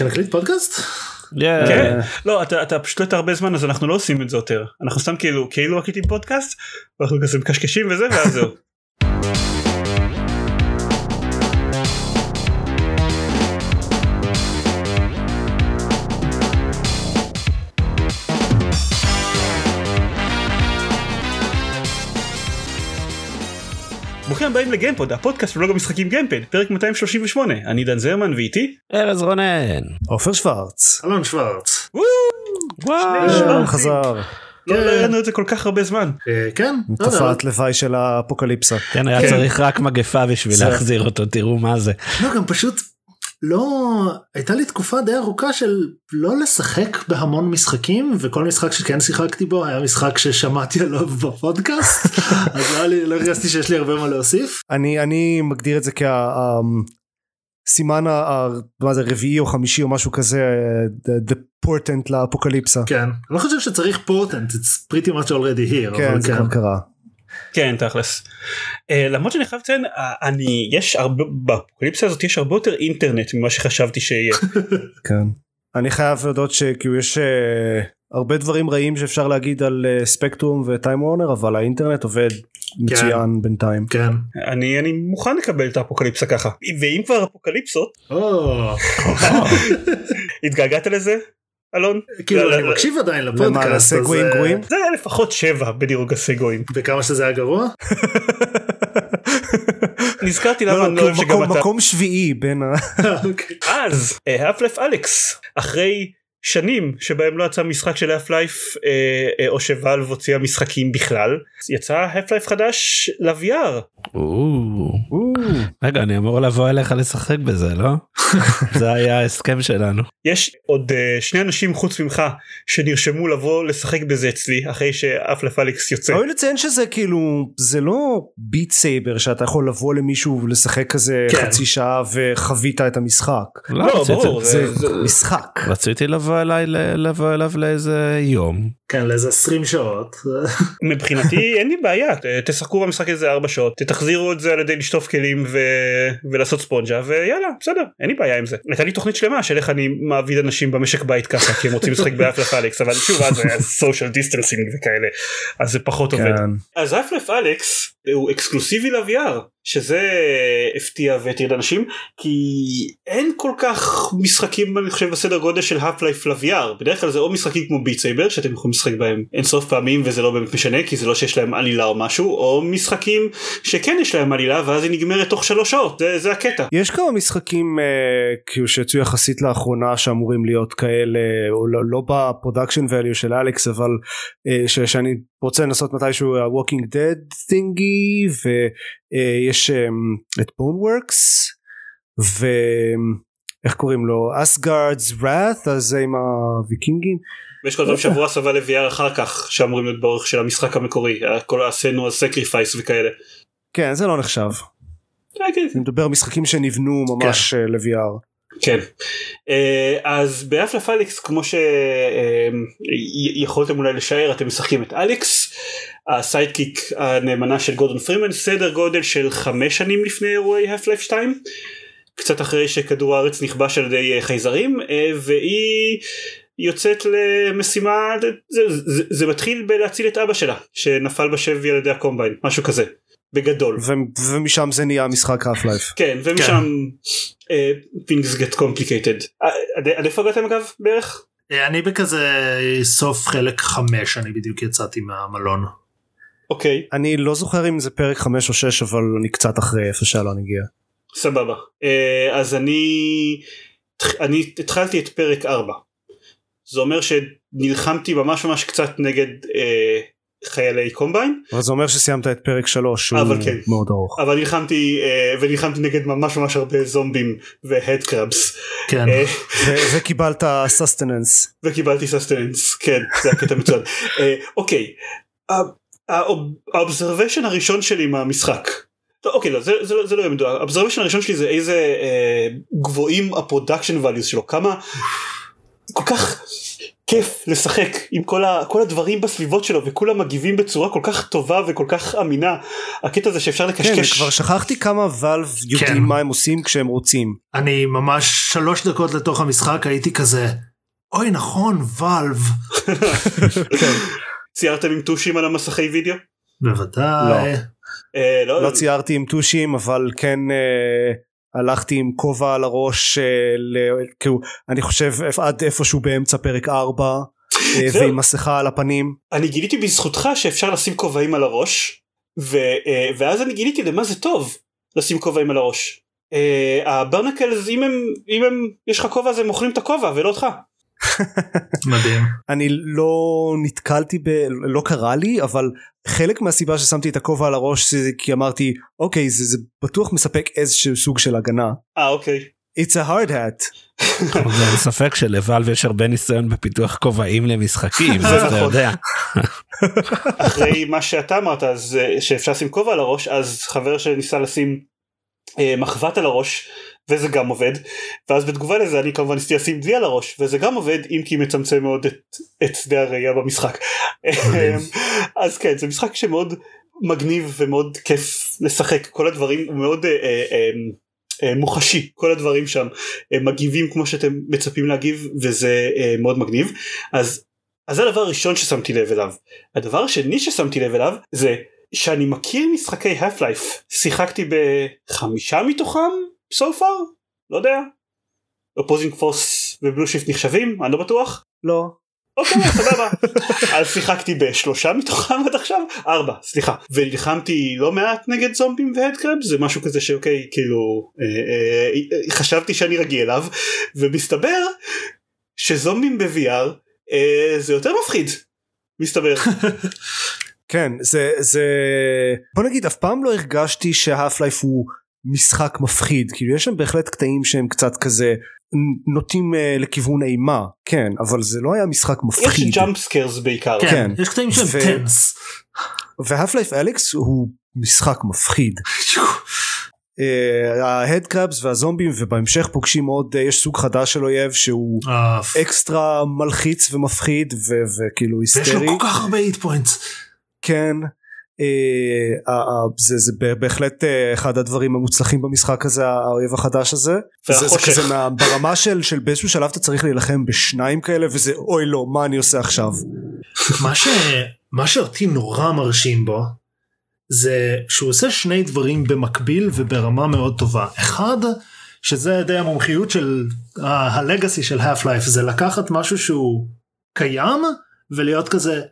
שנקליט פודקאסט? כן. לא אתה, אתה פשוט לא הרבה זמן אז אנחנו לא עושים את זה יותר אנחנו סתם כאילו כאילו מקליטים פודקאסט ואנחנו כזה מקשקשים וזה ואז זהו. הבאים לגיימפוד הפודקאסט ולא גם משחקים גיימפד פרק 238 אני דן זרמן ואיתי ארז רונן. עופר שוורץ. אלון שוורץ. וואו, חזר. לא לא היה לנו את זה כל כך הרבה זמן. כן. לא יודע, תופעת לוואי של האפוקליפסה. כן היה. צריך רק מגפה בשביל זה- להחזיר אותו תראו מה זה. לא גם פשוט לא הייתה לי תקופה די ארוכה של לא לשחק בהמון משחקים וכל משחק שכן שיחקתי בו היה משחק ששמעתי עליו בפודקאסט אז לא לא הרגשתי שיש לי הרבה מה להוסיף. אני אני מגדיר את זה כסימן מה זה רביעי או חמישי או משהו כזה the- the portent לאפוקליפסה. כן אני לא חושב שצריך פורטנט it's pretty much already here. כן זה כבר קרה. כן תכלס. אה, למרות שאני חייב לציין אה, אני יש הרבה באפוקליפסה הזאת יש הרבה יותר אינטרנט ממה שחשבתי שיהיה. כן. אני חייב להודות שכאילו יש אה, הרבה דברים רעים שאפשר להגיד על ספקטרום וטיים וורנר אבל האינטרנט עובד מצוין בינתיים. כן. אני אני מוכן לקבל את האפוקליפסה ככה ואם כבר אפוקליפסות או, התגעגעת לזה אלון? כאילו לא, אני לא, מקשיב עדיין לפודקאסט. אה, גרועים? זה היה לפחות שבע בדירוג הסגויים. וכמה שזה היה גרוע? נזכרתי לא, למה לא, אני לא אוהב שגם אתה. מקום שביעי בין ה... אוקיי. אז האפלף אלכס אחרי שנים שבהם לא יצא משחק של האף לייף או שוואלב הוציאה משחקים בכלל יצא האף לייף חדש ל-VR או, רגע אני אמור לבוא אליך לשחק בזה לא? זה היה ההסכם שלנו. יש עוד אה, שני אנשים חוץ ממך שנרשמו לבוא לשחק בזה אצלי אחרי שאפלף אלכס יוצא. ראוי לציין שזה כאילו זה לא ביט סייבר שאתה יכול לבוא למישהו ולשחק כזה כן. חצי שעה וחווית את המשחק. לא, רציתי- ברור, זה זה- משחק. רציתי לבוא אליי לבוא אליו לאיזה יום. כן לאיזה 20 שעות. מבחינתי אין לי בעיה תשחקו במשחק איזה 4 שעות תחזירו את זה על ידי לשטוף כלים ו... ולעשות ספונג'ה ויאללה בסדר אין לי בעיה עם זה. הייתה לי תוכנית שלמה של איך אני מעביד אנשים במשק בית ככה כי הם רוצים לשחק באפלף אלכס אבל שוב אז היה social distancing וכאלה אז זה פחות עובד. כן. אז אפלף אלכס הוא אקסקלוסיבי ל-VR שזה הפתיע והטריד אנשים כי אין כל כך משחקים אני חושב בסדר גודל של Half-Life ל-VR בדרך כלל זה או משחקים כמו Beat Saber שאתם יכולים לשחק בהם אינסוף פעמים וזה לא באמת משנה כי זה לא שיש להם עלילה או משהו או משחקים שכן יש להם עלילה ואז היא נגמרת תוך שלוש שעות זה, זה הקטע. יש כמה משחקים אה, כאילו שיצאו יחסית לאחרונה שאמורים להיות כאלה או לא, לא ב production value של Alyx אבל אה, ש, שאני רוצה לנסות מתישהו ה-Walking Dead thingy אה, את Boneworks ואיך קוראים לו? אסגארדס wrath אז עם הוויקינגים. ויש כל הזמן שבוע הסבה ל-VR אחר כך שאמורים להיות באורך של המשחק המקורי כל עשינו על סקריפייס וכאלה. כן זה לא נחשב. אה, כן, אני מדבר על משחקים שנבנו ממש אה, ל-VR כן. אה, אז באפלף אליקס כמו שיכולתם אולי לשער אתם משחקים את Alyx ה sidekick הנאמנה של גורדון פרימן סדר גודל של חמש שנים לפני אירועי Half-Life 2 קצת אחרי שכדור הארץ נכבש על ידי אה, חייזרים אה, והיא יוצאת למשימה זה, זה, זה מתחיל בלהציל את אבא שלה שנפל בשבי על ידי ה Combine משהו כזה בגדול. ו- ומשם זה נהיה משחק Half-Life כן ומשם אה, things get complicated. אה, עד- איפה הגעתם אגב בערך? אה, אני בכזה סוף חלק 5 אני בדיוק יצאתי מהמלון. אוקיי אני לא זוכר אם זה פרק 5 או 6 אבל אני קצת אחרי איפה שאלון הגיע. סבבה אז אני אני התחלתי את פרק 4. זה אומר שנלחמתי ממש ממש קצת נגד אה, חיילי קומביין אבל זה אומר שסיימת את פרק 3 שהוא אבל כן. מאוד ארוך. אבל נלחמתי אה, ונלחמתי נגד ממש ממש הרבה זומבים ו headcrabs כן. אה, ו- וקיבלת sustenance. וקיבלתי sustenance כן זה הקטע מצוין אה, אוקיי ה observation הראשון שלי מהמשחק לא, אוקיי לא זה, זה, לא- זה לא יהיה מדויק ה observation הראשון שלי זה איזה אה, גבוהים ה production values שלו כמה כל כך כיף לשחק עם כל, ה, כל הדברים בסביבות שלו וכולם מגיבים בצורה כל כך טובה וכל כך אמינה הקטע הזה שאפשר כן, לקשקש כבר שכחתי כמה ואלב יודעים כן. מה הם עושים כשהם רוצים. אני ממש שלוש דקות לתוך המשחק הייתי כזה אוי נכון ואלב ציירתם עם טושים על המסכי וידאו? בוודאי אה, לא, לא ציירתי עם טושים אבל כן אה, הלכתי עם כובע על הראש אה, ל- כאילו אני חושב עד איפשהו באמצע פרק 4 אה. ועם מסכה על הפנים. אני גיליתי בזכותך שאפשר לשים כובעים על הראש ו, אה, ואז אני גיליתי למה זה טוב לשים כובעים על הראש. אה, הברנקלס אם הם אם הם יש לך כובע אז הם אוכלים את הכובע ולא אותך. מדהים אני לא נתקלתי ב... לא קרה לי אבל חלק מהסיבה ששמתי את הכובע על הראש זה כי אמרתי אוקיי זה, זה בטוח מספק איזשהו סוג של הגנה. אה אוקיי. It's a hard hat. ואין ספק שלוואלב יש הרבה ניסיון בפיתוח כובעים למשחקים, זה אז אתה נכון. יודע. אחרי מה שאתה אמרת אז אה, שאפשר לשים כובע על הראש אז חבר שניסה לשים אה, מחבת על הראש וזה גם עובד. ואז בתגובה לזה אני כמובן ניסיתי לשים די על הראש וזה גם עובד אם כי מצמצם מאוד את, את שדה הראייה במשחק. אז כן זה משחק שמאוד מגניב ומאוד כיף לשחק. כל הדברים הוא מאוד אה, אה, אה, אה, מוחשי. כל הדברים שם אה, מגיבים כמו שאתם מצפים להגיב וזה אה, מאוד מגניב. אז אז זה הדבר הראשון ששמתי לב אליו. הדבר השני ששמתי לב אליו זה שאני מכיר משחקי Half-Life שיחקתי בחמישה מתוכם so far לא יודע. Opposing Force ו Blue Shift נחשבים אני לא בטוח. לא. אוקיי סבבה. אז שיחקתי בשלושה מתוכם עד עכשיו ארבע סליחה ונלחמתי לא מעט נגד זומבים ו headcrab זה משהו כזה שאוקיי כאילו אה, אה, אה, חשבתי שאני רגיל אליו ומסתבר שזומבים ב-VR אה, זה יותר מפחיד מסתבר כן זה זה בוא נגיד אף פעם לא הרגשתי ש Half-Life הוא משחק מפחיד. כאילו יש שם בהחלט קטעים שהם קצת כזה נוטים אה, לכיוון אימה. כן אבל זה לא היה משחק יש מפחיד. jump scares בעיקר. כן, כן. יש קטעים שהם ו- tense. ו Half-Life Alyx הוא משחק מפחיד. ה headcrabs והזומבים ובהמשך פוגשים עוד אה, יש סוג חדש של אויב שהוא אה, אקסטרה מלחיץ ומפחיד ו- וכאילו ויש לו היסטרי. כל כך הרבה hit points. כן. אה, אה, אה, זה, זה ב- בהחלט אה, אחד הדברים המוצלחים במשחק הזה האויב החדש הזה זה, זה. כזה מה, ברמה של, של באיזשהו שלב אתה צריך להילחם בשניים כאלה וזה אוי לא מה אני עושה עכשיו מה, ש... מה שאותי נורא מרשים בו זה שהוא עושה שני דברים במקביל וברמה מאוד טובה. אחד, שזה די המומחיות של ה- הלגאסי של half life זה לקחת משהו שהוא קיים ולהיות כזה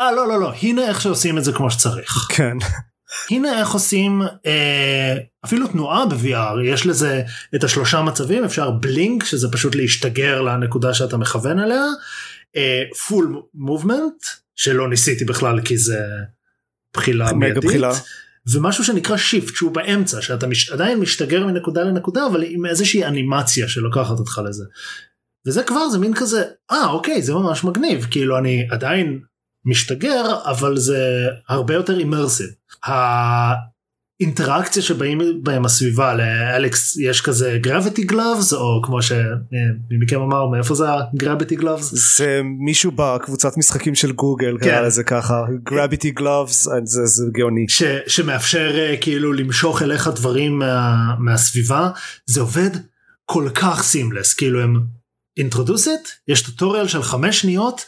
אה לא לא לא הנה איך שעושים את זה כמו שצריך. כן הנה איך עושים אה, אפילו תנועה ב-VR יש לזה את השלושה מצבים אפשר בלינק שזה פשוט להשתגר לנקודה שאתה מכוון אליה full movement שלא ניסיתי בכלל כי זה בחילה מיידית בחילה. ומשהו שנקרא shift שהוא באמצע שאתה מש, עדיין משתגר מנקודה לנקודה אבל עם איזושהי אנימציה שלוקחת אותך לזה. וזה כבר זה מין כזה אה אוקיי זה ממש מגניב כאילו אני עדיין משתגר אבל זה הרבה יותר immersive. האינטראקציה שבאים בהם הסביבה ל Alyx יש כזה gravity gloves או כמו שמי מכם אמר מאיפה זה הגרביטי גלאבס זה מישהו בקבוצת משחקים של גוגל כן. קרא לזה ככה. גרביטי גלובס זה, זה גאוני. ש, שמאפשר אה, כאילו למשוך אליך דברים מה, מהסביבה. זה עובד כל כך סימלס כאילו הם אינטרודוסית יש טוטוריאל של חמש שניות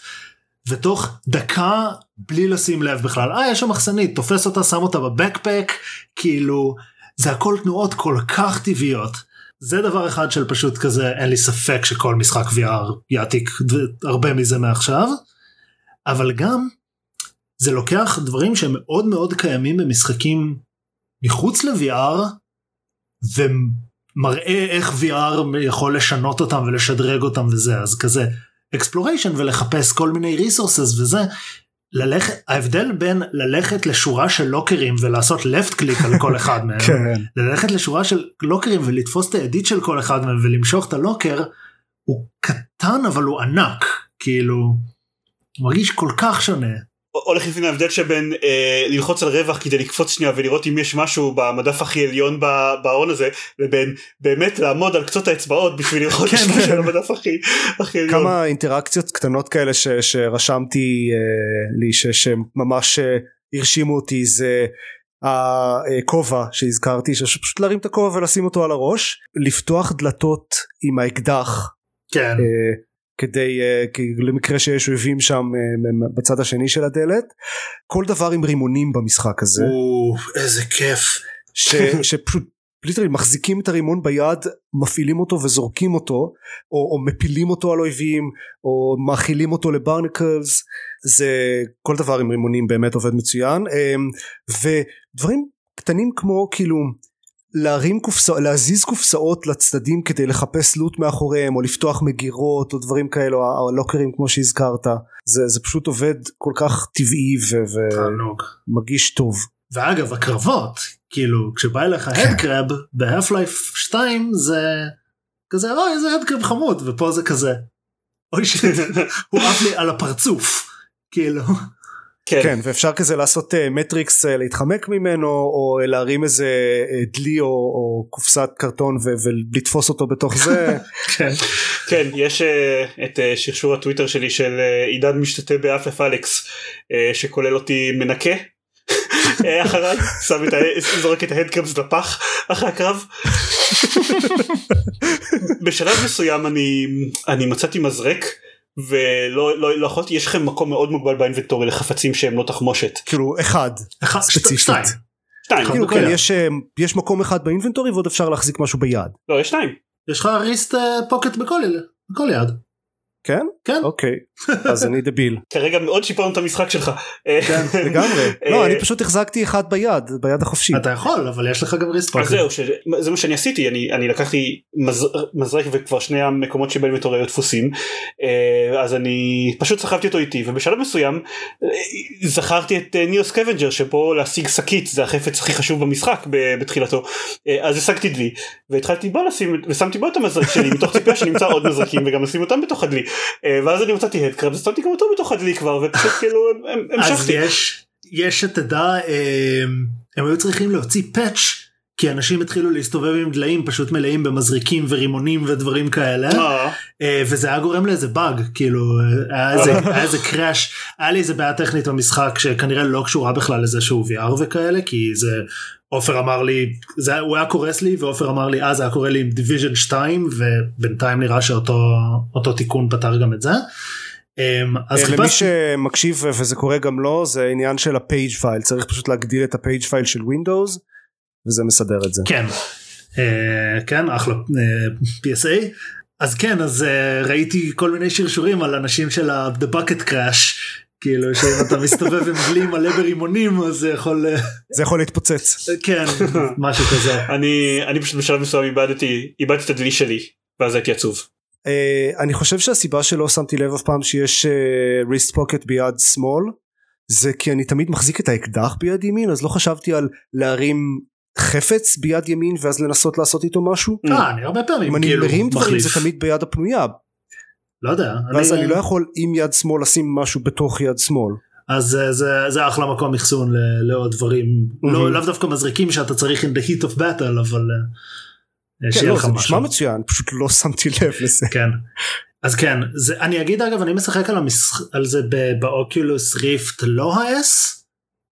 ותוך דקה בלי לשים לב בכלל. אה יש שם מחסנית. תופס אותה שם אותה בבקפק. כאילו זה הכל תנועות כל כך טבעיות. זה דבר אחד של פשוט כזה אין לי ספק שכל משחק VR יעתיק הרבה מזה מעכשיו. אבל גם זה לוקח דברים שהם מאוד מאוד קיימים במשחקים מחוץ ל-VR ומראה איך VR יכול לשנות אותם ולשדרג אותם וזה. אז כזה exploration ולחפש כל מיני resources וזה. ללכת ההבדל בין ללכת לשורה של לוקרים ולעשות left click על כל אחד מהם כן ללכת לשורה של לוקרים ולתפוס את הידית של כל אחד מהם ולמשוך את הלוקר הוא קטן אבל הוא ענק כאילו הוא מרגיש כל כך שונה או לחלופין ההבדל שבין אה, ללחוץ על רווח כדי לקפוץ שנייה ולראות אם יש משהו במדף הכי עליון ב- בהון הזה לבין באמת לעמוד על קצות האצבעות בשביל לראות כן, משהו כן. על המדף הכי הכי עליון. כמה אינטראקציות קטנות כאלה ש, שרשמתי אה, לי ש, שממש אה, הרשימו אותי זה הכובע שהזכרתי שפשוט להרים את הכובע ולשים אותו על הראש לפתוח דלתות עם האקדח כן אה, כדי אה, למקרה שיש אויבים שם אה, בצד השני של הדלת כל דבר עם רימונים במשחק הזה. או, איזה כיף. ש, שפשוט ליטרלי מחזיקים את הרימון ביד מפעילים אותו וזורקים אותו או, או מפילים אותו על אויבים או מאכילים אותו לברנקלס. זה כל דבר עם רימונים באמת עובד מצוין. אמ, ודברים קטנים כמו כאילו להרים קופסאות להזיז קופסאות לצדדים כדי לחפש לוט מאחוריהם או לפתוח מגירות או דברים כאלו או הלוקרים כמו שהזכרת. זה, זה פשוט עובד כל כך טבעי ו- ומרגיש טוב. ואגב הקרבות כאילו כשבא אליך הדקרב בהאף לייף 2 זה כזה אוי איזה הדקרב חמוד ופה זה כזה אוי שיט הוא עף לי על הפרצוף כאילו כן. כן ואפשר כזה לעשות uh, מטריקס uh, להתחמק ממנו או uh, להרים איזה דלי או, או קופסת קרטון ו- ולתפוס אותו בתוך זה כן כן יש את שרשור הטוויטר שלי של עידן משתתף באפלף אלכס שכולל אותי מנקה אה, אחריי שם את ה... זורק את ההדקרבס לפח אחרי הקרב. בשלב מסוים אני אני מצאתי מזרק ולא לא, לא יכולתי יש לכם מקום מאוד מוגבל באינבנטורי לחפצים שהם לא תחמושת. כאילו אחד אחד ספציפית. שתיים שתיים. כאילו בכל כן. יש, uh, יש מקום אחד באינבנטורי ועוד אפשר להחזיק משהו ביד לא יש שניים. יש לך ריסט אה, פוקט בכל בכל יד כן? כן. אוקיי. אז אני דביל. כרגע מאוד שיפרנו את המשחק שלך. אה, כן לגמרי. אה, לא אני פשוט החזקתי אחד ביד ביד החופשית אתה יכול אבל יש לך גם ריסט אז זהו זה מה שאני עשיתי אני אני לקחתי מז, מזרק וכבר שני המקומות שבהם בתור היו תפוסים אה, אז אני פשוט סחבתי אותו איתי ובשלב מסוים אה, זכרתי את אה, NEO Scavenger שפה להשיג שקית זה החפץ הכי חשוב במשחק ב- בתחילתו אה, אז השגתי דלי והתחלתי בו לשים ושמתי בו את המזרק שלי מתוך ציפייה שנמצא עוד מזרקים וגם לשים אותם בתוך הדלי. אה, ואז אני מצאתי headcrab אז שמתי גם אותו בתוך הדלי כבר ופשוט כאילו הם- אז המשכתי. יש יש שתדע אה, הם היו צריכים להוציא patch כי אנשים התחילו להסתובב עם דליים פשוט מלאים במזריקים ורימונים ודברים כאלה. אה, אה, וזה היה גורם לאיזה באג כאילו אה, היה איזה crash היה לי איזה בעיה טכנית במשחק שכנראה לא קשורה בכלל לזה שהוא VR וכאלה כי זה עופר אמר לי זה הוא היה קורס לי ועופר אמר לי אז זה היה קורה לי עם Division 2 ובינתיים נראה שאותו אותו תיקון פתר גם את זה. אה, אז אה, למי חיפשתי שמקשיב וזה קורה גם לו זה עניין של ה page file צריך פשוט להגדיל את ה page file של ווינדוס וזה מסדר את זה. כן. אה, כן אחלה אה, PSA אז כן אז אה, ראיתי כל מיני שרשורים על אנשים של ה-The Bucket Crash כאילו שאם אתה מסתובב עם דלי מלא ברימונים אז זה יכול אה, זה יכול להתפוצץ. כן משהו כזה. אני אני פשוט בשלב מסוים איבדתי איבדתי את הדלי שלי ואז הייתי עצוב. Uh, אני חושב שהסיבה שלא שמתי לב אף פעם שיש ריסט uh, פוקט ביד שמאל זה כי אני תמיד מחזיק את האקדח ביד ימין אז לא חשבתי על להרים חפץ ביד ימין ואז לנסות לעשות איתו משהו. אה אני הרבה פעמים אם אני כאילו מרים דברים זה תמיד ביד הפנויה לא יודע ואז אני לא יכול עם יד שמאל לשים משהו בתוך יד שמאל אז אה, זה זה אחלה מקום אחסון לעוד דברים לא Mhm. לאו דווקא מזריקים שאתה צריך in the heat of battle אבל אה, כן, שיהיה לא, לך זה משהו. נשמע מצוין פשוט לא שמתי לב לזה כן. אז כן זה אני אגיד אגב אני משחק על, המשח... על זה ב- ב Oculus Rift לא ה-S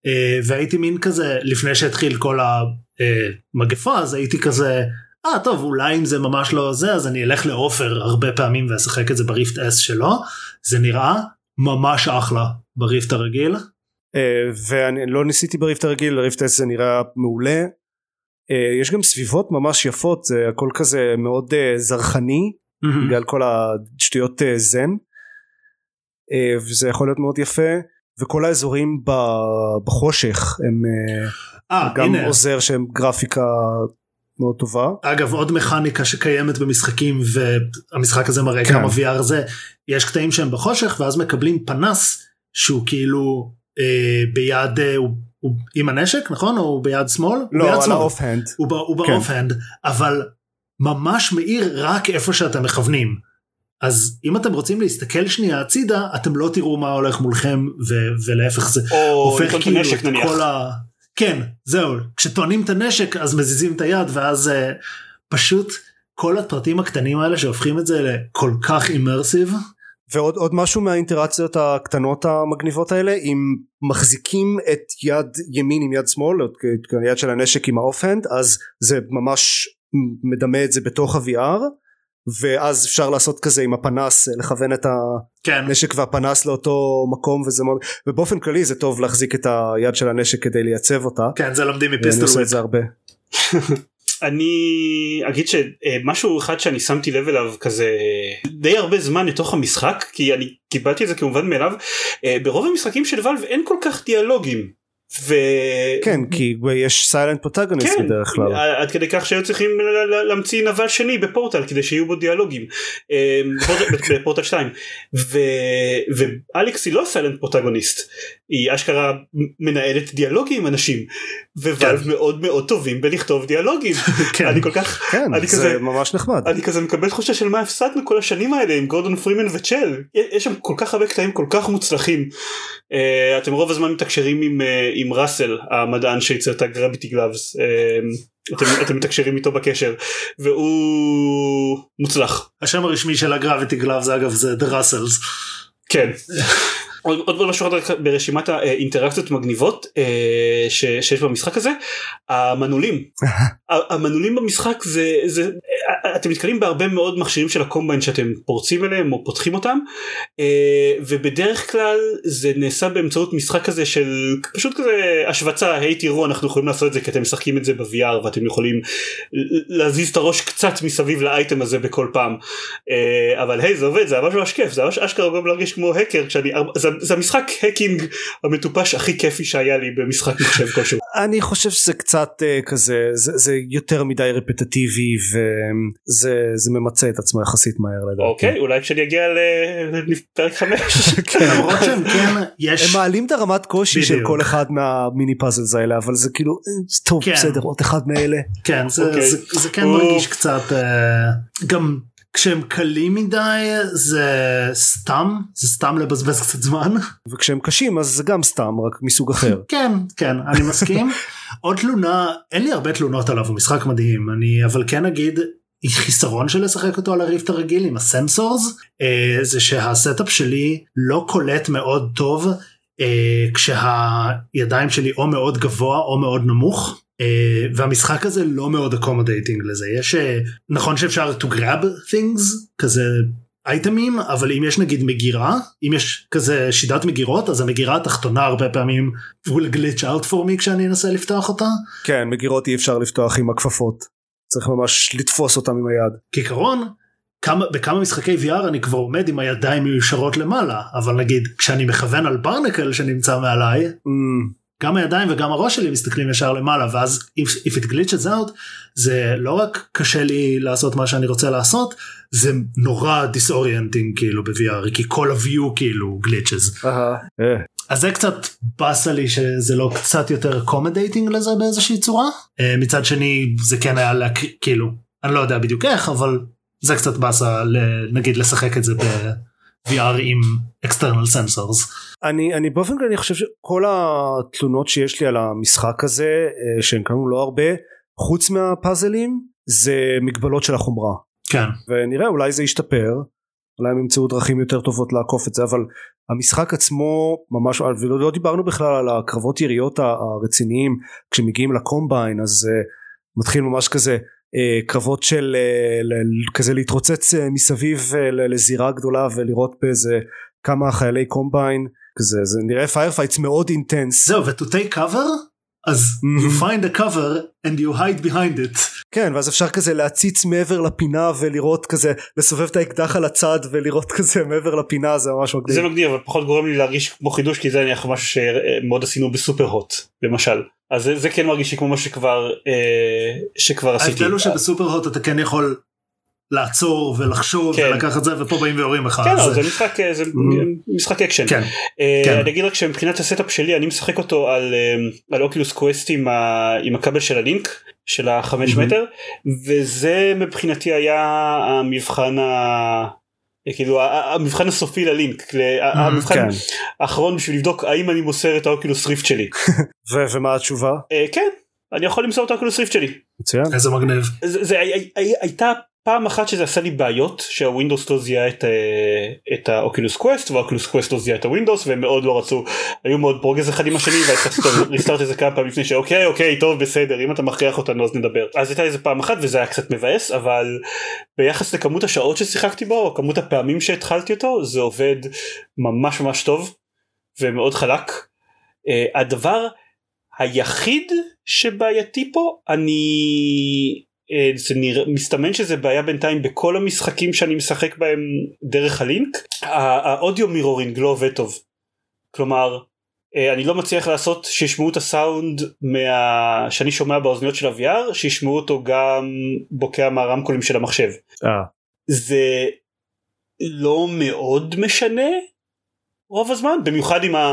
אה, והייתי מין כזה לפני שהתחיל כל המגפה אז הייתי כזה אה טוב אולי אם זה ממש לא זה אז אני אלך לעופר הרבה פעמים ואשחק את זה ב Rift S שלו. זה נראה ממש אחלה ב Rift הרגיל. אה, ואני לא ניסיתי ב Rift הרגיל Rift S זה נראה מעולה. אה, יש גם סביבות ממש יפות זה הכל כזה מאוד אה, זרחני בגלל כל השטויות זן. וזה יכול להיות מאוד יפה. וכל האזורים בחושך הם אה גם הנה. עוזר שהם גרפיקה מאוד טובה אגב עוד מכניקה שקיימת במשחקים והמשחק הזה מראה כן. כמה VR זה יש קטעים שהם בחושך ואז מקבלים פנס שהוא כאילו אה, ביד אה, הוא, הוא עם הנשק נכון או ביד שמאל? ביד לא על שמאל. ה off hand הוא, ב- הוא כן. ב off-hand אבל ממש מאיר רק איפה שאתם מכוונים אז אם אתם רוצים להסתכל שנייה הצידה אתם לא תראו מה הולך מולכם ו- ולהפך זה או הופך כאילו את נניח. כל ה... כן זהו כשטוענים את הנשק אז מזיזים את היד ואז uh, פשוט כל הפרטים הקטנים האלה שהופכים את זה לכל כך immersive. ועוד עוד משהו מהאינטראקציות הקטנות המגניבות האלה אם מחזיקים את יד ימין עם יד שמאל את היד של הנשק עם האופהנד אז זה ממש מדמה את זה בתוך ה-VR ואז אפשר לעשות כזה עם הפנס לכוון את כן. הנשק והפנס לאותו מקום וזה מאוד ובאופן כללי זה טוב להחזיק את היד של הנשק כדי לייצב אותה. כן זה לומדים ואני מפיסטול עושה את זה הרבה. אני אגיד שמשהו אחד שאני שמתי לב אליו כזה די הרבה זמן לתוך המשחק כי אני קיבלתי את זה כמובן מאליו אה, ברוב המשחקים של Valve אין כל כך דיאלוגים. ו... כן כי יש silent protagonist כן, בדרך כלל. עד כדי כך שהיו צריכים להמציא נבל שני בפורטל כדי שיהיו בו דיאלוגים. אה, ב Portal- ב Portal 2 ו- ואליקס היא לא silent protagonist היא אשכרה מנהלת דיאלוגים עם אנשים ו Valve מאוד מאוד טובים בלכתוב דיאלוגים. כן. אני כל כך כן אני זה כזה- ממש נחמד. אני כזה מקבל תחושה של מה הפסדנו כל השנים האלה עם גורדון פרימן וצ'ל. יש שם כל כך הרבה קטעים כל כך מוצלחים. uh, אתם רוב הזמן מתקשרים עם, uh, עם ראסל המדען שייצר את הגרביטי גלאבס uh, אתם, אתם מתקשרים איתו בקשר והוא מוצלח. השם הרשמי של הגרביטי גלאב זה אגב זה The Russells. כן. עוד, עוד משהו אחד ברשימת האינטראקציות מגניבות אה, ש, שיש במשחק הזה המנעולים. המנעולים במשחק זה זה אתם נתקלים בהרבה מאוד מכשירים של הקומביין שאתם פורצים אליהם או פותחים אותם אה, ובדרך כלל זה נעשה באמצעות משחק כזה של פשוט כזה השווצה היי תראו אנחנו יכולים לעשות את זה כי אתם משחקים את זה ב-VR ואתם יכולים להזיז את הראש קצת מסביב לאייטם הזה בכל פעם אה, אבל היי זה עובד זה ממש ממש כיף זה ממש אשכרה גורם להרגיש כמו האקר כשאני זה, זה המשחק האקינג המטופש הכי כיפי שהיה לי במשחק מחשב כלשהו. אני חושב שזה קצת uh, כזה זה, זה יותר מדי רפטטיבי וזה זה ממצה את עצמו יחסית מהר לדעתי. אוקיי אולי כשאני אגיע ל- לפרק 5. למרות שהם כן יש הם מעלים את הרמת קושי של בדיוק. כל אחד מהמיני פאזלס האלה אבל זה כאילו אה, טוב כן. בסדר עוד אחד מאלה. כן זה, אוקיי. זה, זה כן או. מרגיש קצת אה, גם כשהם קלים מדי זה סתם זה סתם לבזבז קצת זמן וכשהם קשים אז זה גם סתם רק מסוג אחר. כן כן אני מסכים עוד תלונה אין לי הרבה תלונות עליו הוא משחק מדהים אני אבל כן אגיד חיסרון של לשחק אותו על ה Rift הרגיל עם הסנסורס אה, זה שה setup שלי לא קולט מאוד טוב אה, כשהידיים שלי או מאוד גבוה או מאוד נמוך. Uh, והמשחק הזה לא מאוד accommodating לזה יש uh, נכון שאפשר to grab things כזה אייטמים אבל אם יש נגיד מגירה אם יש כזה שידת מגירות אז המגירה התחתונה הרבה פעמים will glitch out for me כשאני אנסה לפתוח אותה כן מגירות אי אפשר לפתוח עם הכפפות. צריך ממש לתפוס אותם עם היד. כעיקרון כמה, בכמה משחקי VR אני כבר עומד עם הידיים מיושרות למעלה אבל נגיד כשאני מכוון על barnacle שנמצא מעליי Mm, גם הידיים וגם הראש שלי מסתכלים ישר למעלה ואז if, if it glitches out זה לא רק קשה לי לעשות מה שאני רוצה לעשות זה נורא disorienting כאילו ב-VR כי כל ה-view כאילו glitches. אה. אז זה קצת באסה לי שזה לא קצת יותר accommodating לזה באיזושהי צורה. אה, מצד שני זה כן היה להק... כאילו אני לא יודע בדיוק איך אבל זה קצת באסה נגיד לשחק את זה ב-VR עם external sensors. אני אני באופן כללי חושב שכל התלונות שיש לי על המשחק הזה אה, שהן כאמור לא הרבה חוץ מהפאזלים זה מגבלות של החומרה כן ונראה אולי זה ישתפר אולי הם ימצאו דרכים יותר טובות לעקוף את זה אבל המשחק עצמו ממש ולא לא דיברנו בכלל על הקרבות יריות הרציניים כשמגיעים ל Combine אז uh, מתחיל ממש כזה קרבות של ל- כזה להתרוצץ uh, מסביב ל- לזירה גדולה ולראות באיזה כמה חיילי Combine כזה זה נראה firefights מאוד intense זהו ו-to take cover אז you find a cover and you hide behind it. כן ואז אפשר כזה להציץ מעבר לפינה ולראות כזה לסובב את האקדח על הצד ולראות כזה מעבר לפינה זה ממש מגניב. זה מגניב אבל פחות גורם לי להרגיש כמו חידוש כי זה נניח משהו שמאוד עשינו ב Superhot למשל אז זה, זה כן מרגיש לי כמו משהו שכבר אה, שכבר עשיתי. ההבדל הוא שב Superhot אתה כן יכול לעצור ולחשוב כן. ולקחת זה ופה באים ויורים לך. כן, אז- אבל זה משחק אה, זה משחק אקשן. כן. אה, כן. אני אגיד רק שמבחינת ה setup שלי אני משחק אותו על אה, על Oculus Quest עם ה- עם הכבל של הלינק של החמש מהמם. מטר וזה מבחינתי היה המבחן ה- כאילו המבחן הסופי ללינק, ל- ה- המבחן כן. האחרון בשביל לבדוק האם אני מוסר את ה Oculus Rift שלי. ומה התשובה? אה, כן, אני יכול למסור את ה Oculus Rift שלי. מצוין. איזה מגניב. זה, זה הי- הי- הייתה פעם אחת שזה עשה לי בעיות שה Windows לא זיהה את, אה, את ה Oculus Quest וה Oculus Quest לא זיהה את ה Windows והם מאוד לא רצו היו מאוד פרוגז אחד עם השני והייתה ריסטארט איזה כמה פעמים לפני שאוקיי אוקיי טוב בסדר אם אתה מכריח אותנו אז נדבר אז הייתה איזה פעם אחת וזה היה קצת מבאס אבל ביחס לכמות השעות ששיחקתי בו או כמות הפעמים שהתחלתי אותו זה עובד ממש ממש טוב ומאוד חלק. אה, הדבר היחיד שבעייתי פה אני זה נראה מסתמן שזה בעיה בינתיים בכל המשחקים שאני משחק בהם דרך הלינק. ה audio mirroring לא עובד טוב. כלומר אה, אני לא מצליח לעשות שישמעו את הסאונד מה... שאני שומע באוזניות של ה-VR שישמעו אותו גם בוקע מהרמקולים של המחשב. אה, זה לא מאוד משנה רוב הזמן במיוחד עם, ה,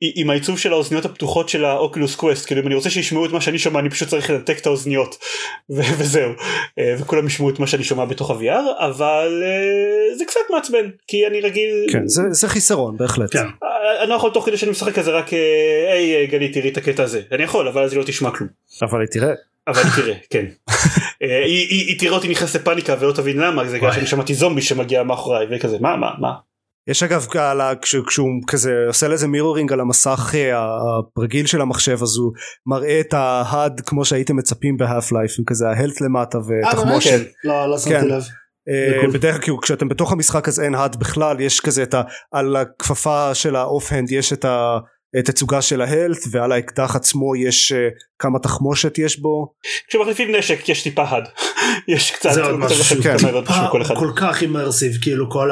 עם העיצוב של האוזניות הפתוחות של ה Oculus Quest כאילו אם אני רוצה שישמעו את מה שאני שומע אני פשוט צריך לנתק את האוזניות. ו- וזהו. אה, וכולם ישמעו את מה שאני שומע בתוך ה-VR אבל אה, זה קצת מעצבן כי אני רגיל כן, זה, זה חיסרון בהחלט. כן. אה, אני לא יכול תוך כדי שאני משחק כזה רק היי גלי תראי את הקטע הזה. אני יכול אבל אז היא לא תשמע כלום. אבל תראה, אבל היא תראה כן. היא, היא, היא תראה אותי נכנס לפאניקה ולא תבין למה זה וואי. שאני שמעתי זומבי שמגיע מאחוריי וכזה מה מה מה יש אגב על ה- כש- כשהוא כזה עושה לזה מירורינג על המסך אה, הרגיל של המחשב אז הוא מראה את ההד כמו שהייתם מצפים בהאף לייף עם כזה ההלט למטה אה, באמת? ותחמושת. לא, לא שמתי כן. לב. אה. בדרך כלל כשאתם בתוך המשחק אז אין האד בכלל יש כזה את ה... על הכפפה של האוף הנד יש את התצוגה של ההלט ועל האקדח עצמו יש אה, כמה תחמושת יש בו כשמחליפים נשק יש טיפה הד יש קצת זה עוד משהו כן. כל כך אימרסיב כאילו כל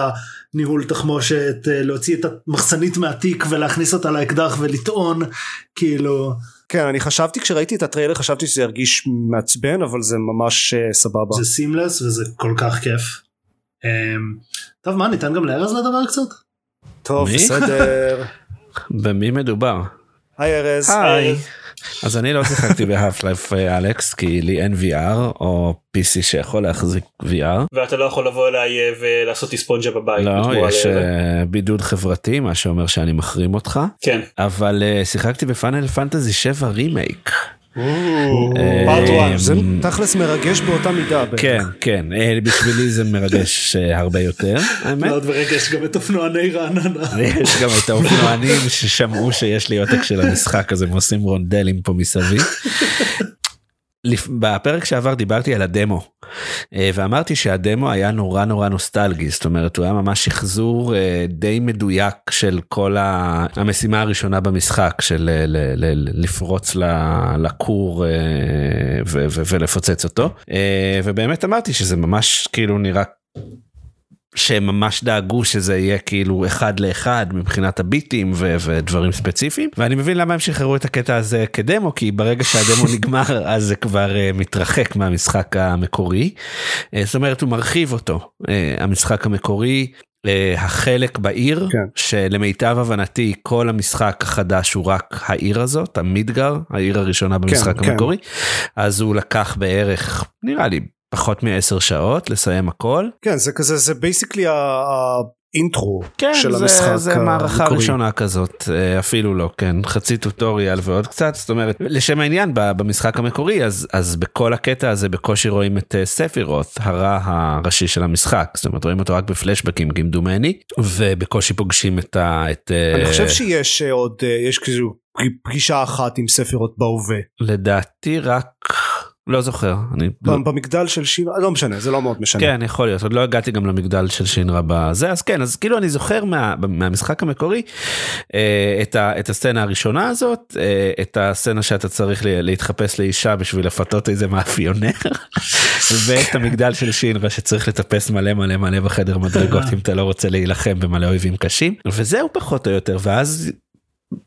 הניהול תחמושת אה, להוציא את המחסנית מהתיק ולהכניס אותה לאקדח ולטעון כאילו כן אני חשבתי כשראיתי את הטריילר חשבתי שזה ירגיש מעצבן אבל זה ממש אה, סבבה זה seamless וזה כל כך כיף. אמ, טוב מה ניתן גם לארז לדבר קצת? טוב מי? בסדר במי מדובר? היי ארז היי. אז אני לא שיחקתי ב Half-Life Alyx כי לי אין VR או PC שיכול להחזיק VR. ואתה לא יכול לבוא אליי אה, ולעשות לי ספונג'ה בבית לא, יש אה, בידוד חברתי מה שאומר שאני מחרים אותך כן אבל אה, שיחקתי ב Final Fantasy 7 רימייק. פארט אה, 1 זה תכלס מרגש באותה מידה. כן כן אה, בשבילי זה מרגש אה, הרבה יותר האמת. מאוד ברגע גם את אופנועני רעננה. יש גם את האופנוענים ששמעו שיש לי עותק של המשחק הזה הם עושים רונדלים פה מסביב. בפרק שעבר דיברתי על הדמו אה, ואמרתי שהדמו היה נורא נורא נוסטלגי זאת אומרת הוא היה ממש שחזור אה, די מדויק של כל המשימה הראשונה במשחק של אה, לפרוץ לכור ולפוצץ אותו. ובאמת אמרתי שזה ממש כאילו נראה שהם ממש דאגו שזה יהיה כאילו אחד לאחד מבחינת הביטים ו- ודברים ספציפיים ואני מבין למה הם שחררו את הקטע הזה כדמו כי ברגע שהדמו נגמר אז זה כבר uh, מתרחק מהמשחק המקורי uh, זאת אומרת הוא מרחיב אותו uh, המשחק המקורי. uh, החלק בעיר כן. שלמיטב הבנתי כל המשחק החדש הוא רק העיר הזאת המידגר העיר הראשונה במשחק כן. המקורי אז הוא לקח בערך נראה לי פחות מעשר שעות לסיים הכל. כן זה כזה זה basically האינטרו כן, של זה, המשחק זה מערכה המקורי. ראשונה כזאת, אה, אפילו לא, כן, חצי טוטוריאל ועוד קצת, זאת אומרת, לשם העניין, במשחק המקורי, אז, אז בכל הקטע הזה בקושי רואים את אה, ספירות, הרע הראשי של המשחק, זאת אומרת, רואים אותו רק בפלשבקים כמדומני, ובקושי פוגשים את ה... את, אה, אני חושב שיש עוד יש כאילו פגישה אחת עם ספירות בהווה. לדעתי רק, לא זוכר, אני... לא, במגדל של שינה לא משנה זה לא מאוד משנה. כן יכול להיות עוד לא הגעתי גם למגדל של שינרה בזה אז כן אז כאילו אני זוכר מה, מהמשחק המקורי אה, את, ה, את הסצנה הראשונה הזאת אה, את הסצנה שאתה צריך לה, להתחפש לאישה בשביל לפתות איזה מאפיונר ואת המגדל של שינרה שצריך לטפס מלא מלא מלא בחדר מדרגות אם אתה לא רוצה להילחם במלא אויבים קשים וזהו פחות או יותר ואז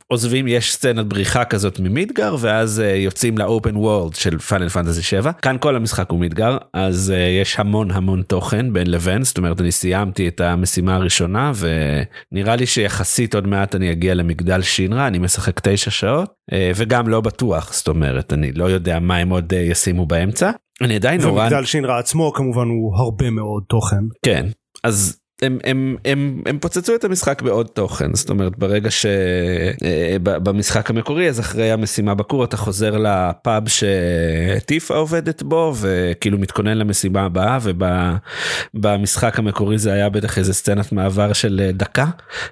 עוזבים יש סצנת בריחה כזאת ממידגר ואז uh, יוצאים לאופן וורלד של פאנל פנטזי 7 כאן כל המשחק הוא מידגר אז uh, יש המון המון תוכן בין לבין זאת אומרת אני סיימתי את המשימה הראשונה ונראה לי שיחסית עוד מעט אני אגיע למגדל שינרה אני משחק תשע שעות uh, וגם לא בטוח זאת אומרת אני לא יודע מה הם עוד uh, ישימו באמצע. אני עדיין נורא ומגדל שינרה עצמו כמובן הוא הרבה מאוד תוכן. כן אז הם, הם, הם, הם פוצצו את המשחק בעוד תוכן זאת אומרת ברגע שבמשחק המקורי אז אחרי המשימה בקור אתה חוזר לפאב שטיפה עובדת בו וכאילו מתכונן למשימה הבאה ובמשחק המקורי זה היה בטח איזה סצנת מעבר של דקה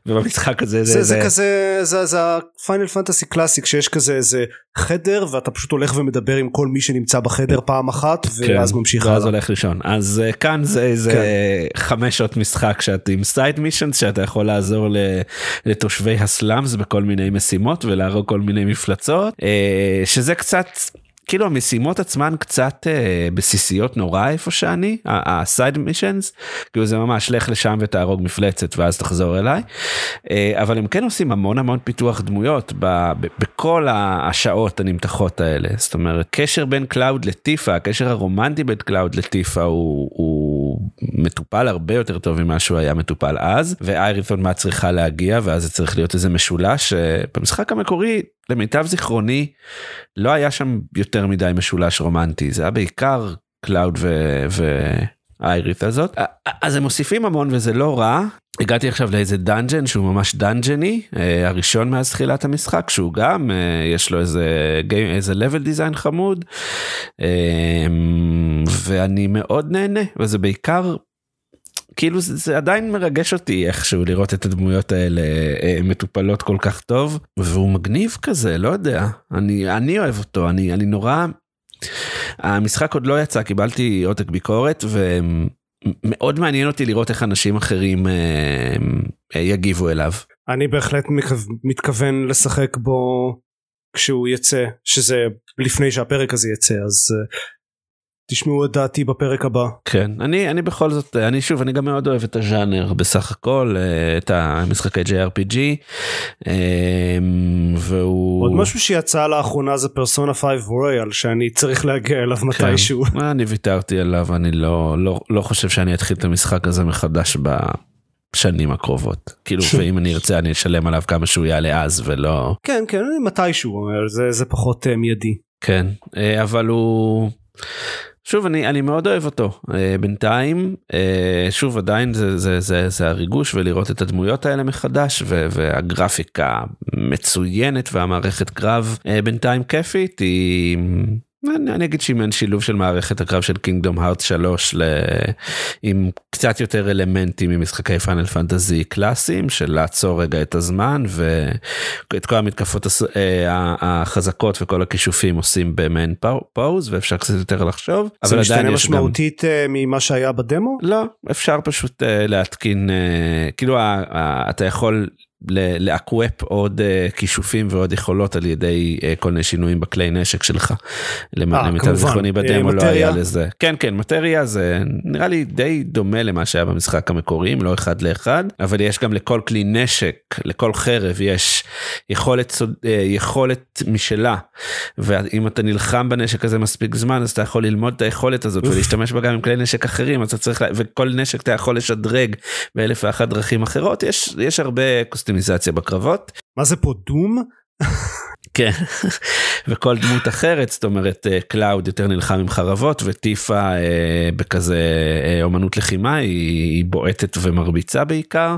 ובמשחק הזה זה, זה, זה, זה כזה זה, זה הפיינל פנטסי classic שיש כזה איזה חדר ואתה פשוט הולך ומדבר עם כל מי שנמצא בחדר פעם אחת ואז כן, ממשיך ואז הולך לישון אז uh, כאן זה איזה כן. חמש שעות משחק שאת עם side missions שאתה יכול לעזור לתושבי ה slums בכל מיני משימות ולהרוג כל מיני מפלצות uh, שזה קצת. כאילו המשימות עצמן קצת אה, בסיסיות נורא איפה שאני ה side missions כאילו זה ממש לך לשם ותהרוג מפלצת ואז תחזור אליי. אה, אבל הם כן עושים המון המון פיתוח דמויות ב, ב, בכל השעות הנמתחות האלה. זאת אומרת קשר בין קלאוד לטיפה הקשר הרומנטי בין קלאוד לטיפה הוא, הוא מטופל הרבה יותר טוב ממה שהוא היה מטופל אז ואייריתון מה צריכה להגיע ואז זה צריך להיות איזה משולש במשחק המקורי למיטב זיכרוני לא היה שם יותר מדי משולש רומנטי. זה היה בעיקר קלאוד והאיירית הזאת. אז הם מוסיפים המון וזה לא רע הגעתי עכשיו לאיזה dungeon שהוא ממש דאנג'ני אה, הראשון מאז תחילת המשחק שהוא גם אה, יש לו איזה איזה level design חמוד אה, ואני מאוד נהנה וזה בעיקר כאילו זה, זה עדיין מרגש אותי איכשהו לראות את הדמויות האלה מטופלות כל כך טוב והוא מגניב כזה לא יודע אני אני אוהב אותו אני אני נורא. המשחק עוד לא יצא קיבלתי עותק ביקורת ומאוד מעניין אותי לראות איך אנשים אחרים אה, אה, יגיבו אליו. אני בהחלט מתכוון לשחק בו כשהוא יצא שזה לפני שהפרק הזה יצא אז תשמעו את דעתי בפרק הבא. כן אני אני בכל זאת אני שוב אני גם מאוד אוהב את הז'אנר בסך הכל אה, את המשחקי JRPG אמ, והוא עוד משהו שיצא לאחרונה זה פרסונה 5 רויאל שאני צריך להגיע אליו כן. מתישהו. אני ויתרתי עליו אני לא לא לא חושב שאני אתחיל את המשחק הזה מחדש ב... שנים הקרובות כאילו ואם אני ארצה אני אשלם עליו כמה שהוא יעלה אז ולא כן כן מתישהו זה זה פחות מיידי כן אבל הוא שוב אני אני מאוד אוהב אותו uh, בינתיים uh, שוב עדיין זה זה זה זה הריגוש ולראות את הדמויות האלה מחדש ו, והגרפיקה מצוינת והמערכת קרב. uh, בינתיים כיפית היא אני, אני אגיד שאם אין שילוב של מערכת הקרב של קינגדום הארט 3 ל... עם קצת יותר אלמנטים ממשחקי פאנל פנטזי קלאסיים של לעצור רגע את הזמן ואת כל המתקפות הס... אה, החזקות וכל הכישופים עושים במעין pause ואפשר קצת יותר לחשוב. זה משתנה משמעותית גם... אה, ממה שהיה בדמו? לא אפשר פשוט אה, להתקין כאילו אתה יכול ל equip עוד uh, כישופים ועוד יכולות על ידי uh, כל מיני שינויים בכלי נשק שלך. למיטב זיכרוני בדמו לא היה את זה. כן כן materia זה נראה לי די דומה למה שהיה במשחק המקורי לא אחד לאחד אבל יש גם לכל כלי נשק לכל חרב יש יכולת יכולת משלה ואם אתה נלחם בנשק הזה מספיק זמן אז אתה יכול ללמוד את היכולת הזאת ולהשתמש בה גם עם כלי נשק אחרים אז אתה צריך וכל נשק אתה יכול לשדרג באלף ואחת דרכים אחרות יש יש הרבה. קוסטומיזציה בקרבות. מה זה פה דום? כן וכל דמות אחרת זאת אומרת קלאוד יותר נלחם עם חרבות וטיפה אה, בכזה אה, אומנות לחימה היא, היא בועטת ומרביצה בעיקר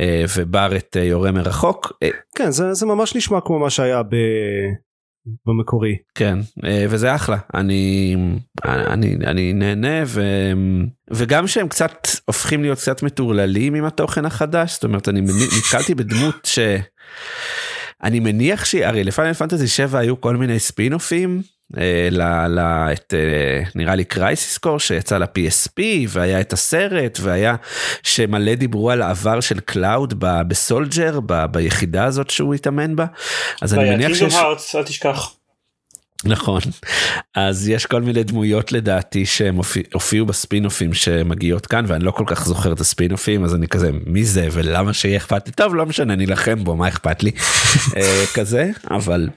אה, וברט אה, יורה מרחוק. אה, כן זה, זה ממש נשמע כמו מה שהיה ב... במקורי. כן אה, וזה אחלה. אני אני אני נהנה ו, וגם שהם קצת הופכים להיות קצת מטורללים עם התוכן החדש זאת אומרת אני נתקלתי בדמות ש... אני מניח שהרי לפני פנטזי 7 היו כל מיני אה, ל, ל, את, אה, נראה לי קרייסיס קור שיצא ל-PSP והיה את הסרט והיה שמלא דיברו על העבר של קלאוד ב Soldier ב, ביחידה הזאת שהוא התאמן בה. אז אני מניח שיש... הארץ, אל תשכח. נכון אז יש כל מיני דמויות לדעתי שהם הופיעו בספינופים שמגיעות כאן ואני לא כל כך זוכר את הספינופים אז אני כזה מי זה ולמה שיהיה אכפת לי טוב לא משנה נילחם בו מה אכפת לי אה, כזה אבל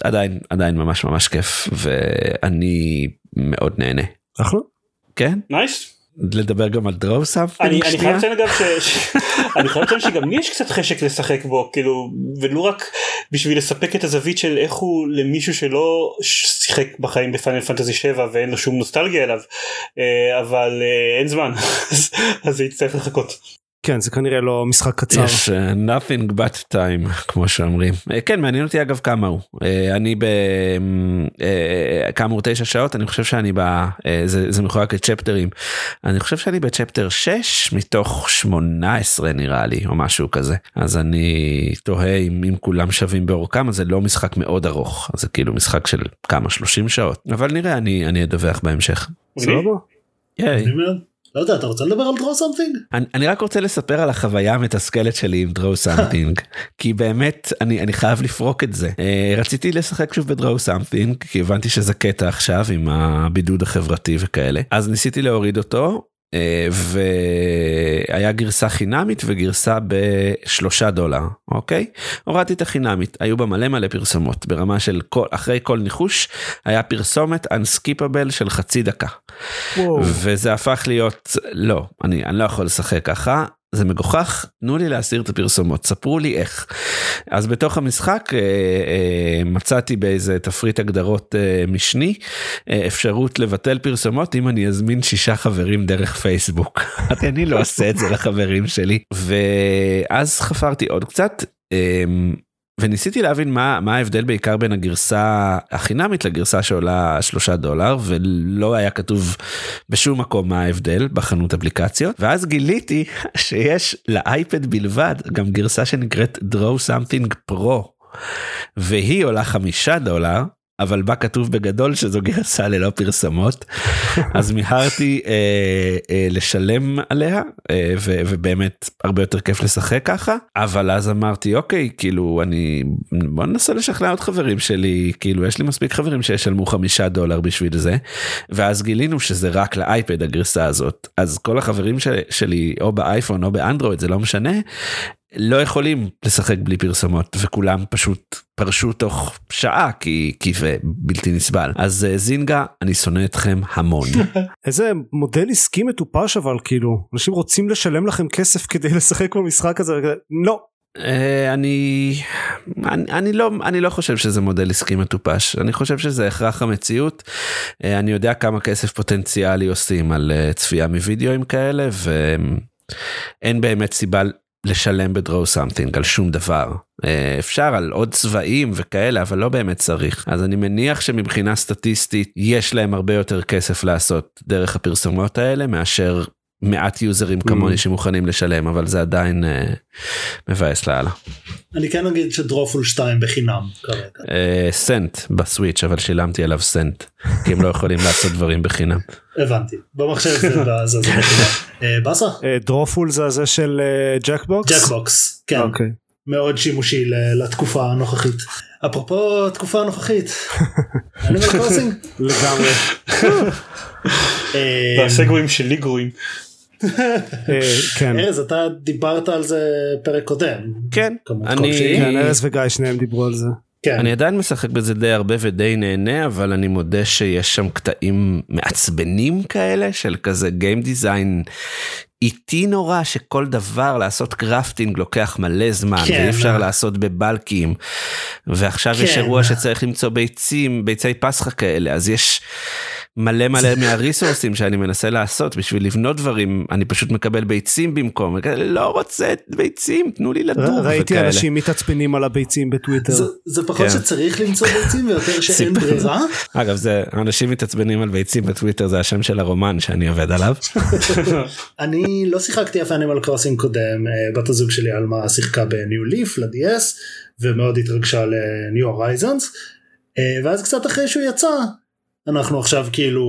עדיין עדיין ממש ממש כיף ואני מאוד נהנה. אחלה. כן? nice. לדבר גם על דרוב סאב אני חייב לציין גם אני חייב לציין שגם לי יש קצת חשק לשחק בו כאילו ולא רק בשביל לספק את הזווית של איך הוא למישהו שלא שיחק בחיים בפיינל פנטזי 7 ואין לו שום נוסטלגיה אליו אה, אבל אה, אין זמן אז זה יצטרך לחכות. כן זה כנראה לא משחק קצר. יש uh, nothing but time כמו שאומרים. Uh, כן מעניין אותי אגב כמה הוא. Uh, אני ב... uh, כאמור תשע שעות אני חושב שאני ב... Uh, זה, זה מחולק לצ'פטרים. אני חושב שאני בצ'פטר 6 מתוך 18 נראה לי או משהו כזה. אז אני תוהה אם, אם כולם שווים באורכם אז זה לא משחק מאוד ארוך. זה כאילו משחק של כמה 30 שעות. אבל נראה אני, אני אדווח בהמשך. סבבה? ייי. לא יודע אתה רוצה לדבר על draw something? אני, אני רק רוצה לספר על החוויה המתסכלת שלי עם draw something כי באמת אני, אני חייב לפרוק את זה uh, רציתי לשחק שוב ב-draw something כי הבנתי שזה קטע עכשיו עם הבידוד החברתי וכאלה אז ניסיתי להוריד אותו אה, והיה גרסה חינמית וגרסה בשלושה דולר אוקיי? הורדתי את החינמית היו בה מלא מלא פרסומות. ברמה של כל אחרי כל ניחוש היה פרסומת unskippable של חצי דקה. וואו. וזה הפך להיות לא אני, אני לא יכול לשחק ככה זה מגוחך תנו לי להסיר את הפרסומות ספרו לי איך. אז בתוך המשחק אה, אה, מצאתי באיזה תפריט הגדרות אה, משני אפשרות לבטל פרסומות אם אני אזמין שישה חברים דרך פייסבוק. אני לא עושה את זה לחברים שלי ואז חפרתי עוד קצת. וניסיתי להבין מה, מה ההבדל בעיקר בין הגרסה החינמית לגרסה שעולה שלושה דולר ולא היה כתוב בשום מקום מה ההבדל בחנות אפליקציות. ואז גיליתי שיש לאייפד בלבד גם גרסה שנקראת draw something pro והיא עולה חמישה דולר אבל בה כתוב בגדול שזו גרסה ללא פרסמות אז מיהרתי אה, אה, לשלם עליה אה, ו, ובאמת הרבה יותר כיף לשחק ככה. אבל אז אמרתי אוקיי כאילו אני בוא ננסה לשכנע עוד חברים שלי כאילו יש לי מספיק חברים שישלמו חמישה דולר בשביל זה. ואז גילינו שזה רק לאייפד הגרסה הזאת. אז כל החברים של, שלי או באייפון או באנדרואיד זה לא משנה לא יכולים לשחק בלי פרסומות וכולם פשוט פרשו תוך שעה כי כי זה בלתי נסבל. אז אה, זינגה אני שונא אתכם המון. איזה מודל עסקי מטופש אבל כאילו אנשים רוצים לשלם לכם כסף כדי לשחק במשחק הזה לא. אה, אני, אני אני לא אני לא חושב שזה מודל עסקי מטופש. אני חושב שזה הכרח המציאות. אה, אני יודע כמה כסף פוטנציאלי עושים על צפייה מווידאוים כאלה ואין באמת סיבה לשלם ב Draw Something על שום דבר. אה, אפשר על עוד צבעים וכאלה אבל לא באמת צריך. אז אני מניח שמבחינה סטטיסטית יש להם הרבה יותר כסף לעשות דרך הפרסומות האלה מאשר מעט יוזרים כמוני שמוכנים לשלם אבל זה עדיין אה, מבאס לאללה. אני כן אגיד ש Drawful 2 בחינם כרגע. אה, סנט בסוויץ' אבל שילמתי עליו סנט כי הם לא יכולים לעשות דברים בחינם. הבנתי במחשב זה זה זה בחינם. אה, באסה? Drawful זה הזה של Jackbox? Jackbox כן אוקיי. מאוד שימושי לתקופה הנוכחית. אפרופו התקופה הנוכחית. Crossing. לגמרי. והסגווים שלי גרועים. אה, כן. ארז אתה דיברת על זה פרק קודם. כן אני. כן ארז וגיא שניהם דיברו על זה. כן. אני עדיין משחק בזה די הרבה ודי נהנה אבל אני מודה שיש שם קטעים מעצבנים כאלה של כזה game design איטי נורא שכל דבר לעשות קרפטינג לוקח מלא זמן כן. ואי אפשר לעשות בבלקים ועכשיו יש כן. אירוע שצריך למצוא ביצים ביצי פסחא כאלה אז יש מלא מלא מהריסורסים שאני מנסה לעשות בשביל לבנות דברים אני פשוט מקבל ביצים במקום וכאלה, לא רוצה ביצים תנו לי לדור ראיתי וכאלה. אנשים מתעצבנים על הביצים בטוויטר. זה- זה פחות כן. שצריך למצוא ביצים ויותר שאין. ברירה. אגב זה אנשים מתעצבנים על ביצים בטוויטר זה השם של הרומן שאני עובד עליו. אני לא שיחקתי אף Animal Crossing קודם אה, בת הזוג שלי עלמה שיחקה ב New Leaf ל-DS ומאוד התרגשה ל New Horizons ואז קצת אחרי שהוא יצא אנחנו עכשיו כאילו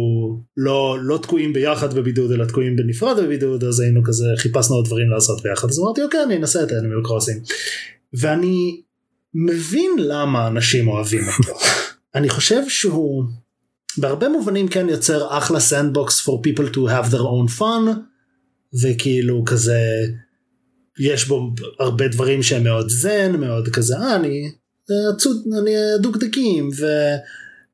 לא לא תקועים ביחד בבידוד אלא תקועים בנפרד בבידוד אז היינו כזה חיפשנו עוד דברים לעשות ביחד. אז אמרתי אוקיי אני אנסה את Animal Crossing ואני מבין למה אנשים אוהבים אותו. אני חושב שהוא בהרבה מובנים כן יוצר אחלה sandbox for people to have their own fun וכאילו כזה יש בו הרבה דברים שהם מאוד זן מאוד כזה אה, אני אה, צוד אני אדוג דגים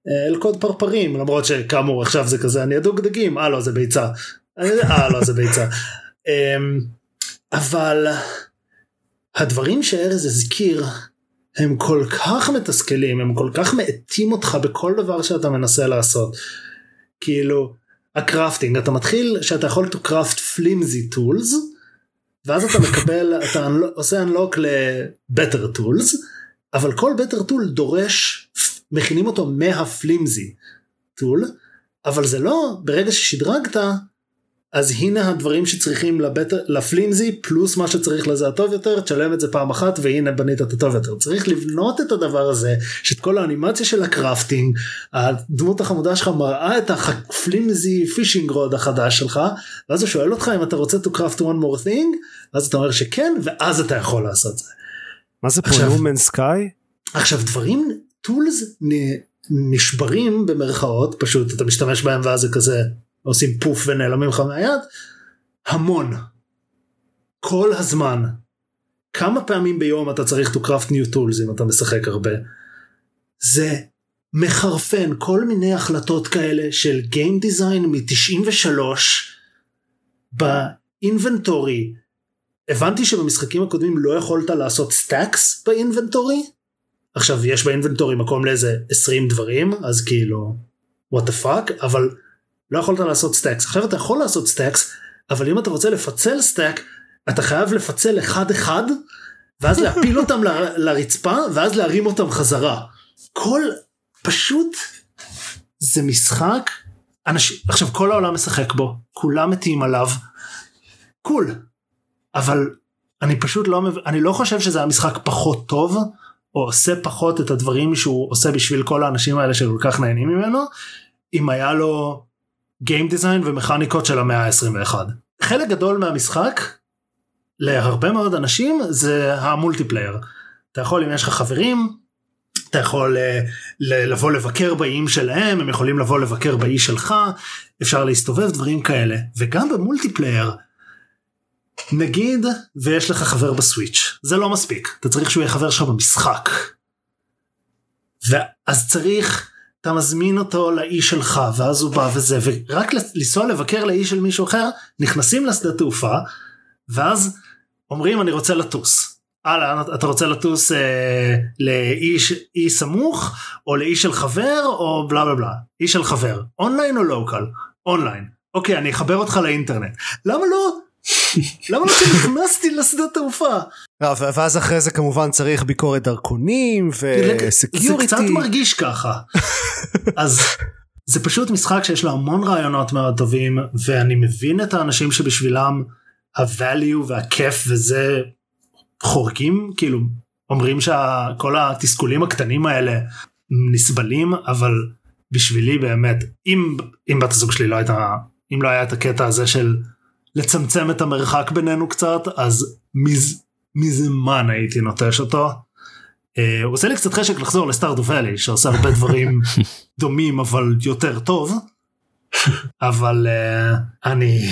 ואלכוד פרפרים למרות שכאמור עכשיו זה כזה אני אדוג דגים אה לא זה ביצה. אה לא זה ביצה. אמ, אבל הדברים שארז הזכיר הם כל כך מתסכלים הם כל כך מאטים אותך בכל דבר שאתה מנסה לעשות. כאילו הקרפטינג אתה מתחיל שאתה יכול to craft flimsy tools ואז אתה מקבל אתה עושה unlock ל-better tools אבל כל better tool דורש מכינים אותו מהפלימזי טול אבל זה לא ברגע ששדרגת אז הנה הדברים שצריכים לבט... לפלימזי פלוס מה שצריך לזה הטוב יותר תשלם את זה פעם אחת והנה בנית את הטוב יותר צריך לבנות את הדבר הזה שאת כל האנימציה של ה crafting הדמות החמודה שלך מראה את ה flimsy fishing rod החדש שלך ואז הוא שואל אותך אם אתה רוצה to craft one more thing ואז אתה אומר שכן ואז אתה יכול לעשות זה. מה זה פה No Man's Sky? עכשיו דברים tools נשברים במרכאות פשוט אתה משתמש בהם ואז זה כזה עושים פוף ונעלמים לך מהיד המון. כל הזמן. כמה פעמים ביום אתה צריך to craft new tools אם אתה משחק הרבה? זה מחרפן כל מיני החלטות כאלה של Game Design מ-93 ב inventory. הבנתי שבמשחקים הקודמים לא יכולת לעשות stacks באינבנטורי עכשיו יש באינבנטורי מקום לאיזה 20 דברים אז כאילו what the fuck אבל לא יכולת לעשות stacks עכשיו אתה יכול לעשות stacks אבל אם אתה רוצה לפצל stack אתה חייב לפצל אחד אחד ואז להפיל אותם ל, לרצפה ואז להרים אותם חזרה. כל פשוט זה משחק אנשים עכשיו כל העולם משחק בו כולם מתים עליו. cool אבל אני פשוט לא אני לא חושב שזה המשחק פחות טוב או עושה פחות את הדברים שהוא עושה בשביל כל האנשים האלה שכל כך נהנים ממנו אם היה לו Game Design ומכניקות של המאה ה-21. חלק גדול מהמשחק להרבה מאוד אנשים זה ה multiplayer. אתה יכול אם יש לך חברים אתה יכול אה, לבוא לבקר באיים שלהם הם יכולים לבוא לבקר באי שלך אפשר להסתובב דברים כאלה וגם ב multiplayer נגיד ויש לך חבר בסוויץ' זה לא מספיק. אתה צריך שהוא יהיה חבר שלך במשחק. ואז צריך אתה מזמין אותו לאי שלך ואז הוא בא וזה ורק לנסוע לבקר לאי של מישהו אחר נכנסים לשדה תעופה ואז אומרים אני רוצה לטוס. הלאה אתה רוצה לטוס אה, לאי סמוך או לאי של חבר או בלה בלה בלה. אי של חבר. אונליין או לוקל? אונליין. אוקיי אני אחבר אותך לאינטרנט. למה לא למה לא נכנסתי לשדה תעופה? לא, ואז אחרי זה כמובן צריך ביקורת דרכונים וסקיוריטי. זה קצת מרגיש ככה. אז זה פשוט משחק שיש לו המון רעיונות מאוד טובים ואני מבין את האנשים שבשבילם הvalue והכיף וזה חורגים כאילו אומרים שכל התסכולים הקטנים האלה נסבלים אבל בשבילי באמת אם אם בת הזוג שלי לא הייתה אם לא היה את הקטע הזה של לצמצם את המרחק בינינו קצת אז מז, מזמן הייתי נוטש אותו. Uh, הוא עושה לי קצת חשק לחזור לסטארדו ואלי שעושה הרבה דברים דומים אבל יותר טוב אבל uh, אני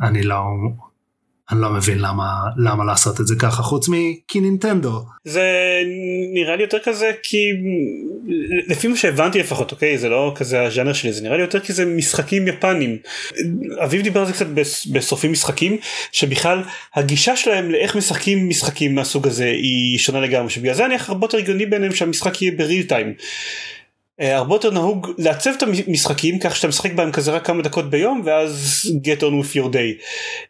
אני לא אני לא מבין למה למה לעשות את זה ככה חוץ מכי נינטנדו. זה נראה לי יותר כזה כי לפי מה שהבנתי לפחות אוקיי זה לא כזה הז'אנר שלי זה נראה לי יותר כי זה משחקים יפנים. אביב דיבר על זה קצת בסופים משחקים שבכלל הגישה שלהם לאיך משחקים משחקים מהסוג הזה היא שונה לגמרי שבגלל זה אני הרבה יותר הגיוני ביניהם שהמשחק יהיה בריל טיים. אה, הרבה יותר נהוג לעצב את המשחקים כך שאתה משחק בהם כזה רק כמה דקות ביום ואז get on with your day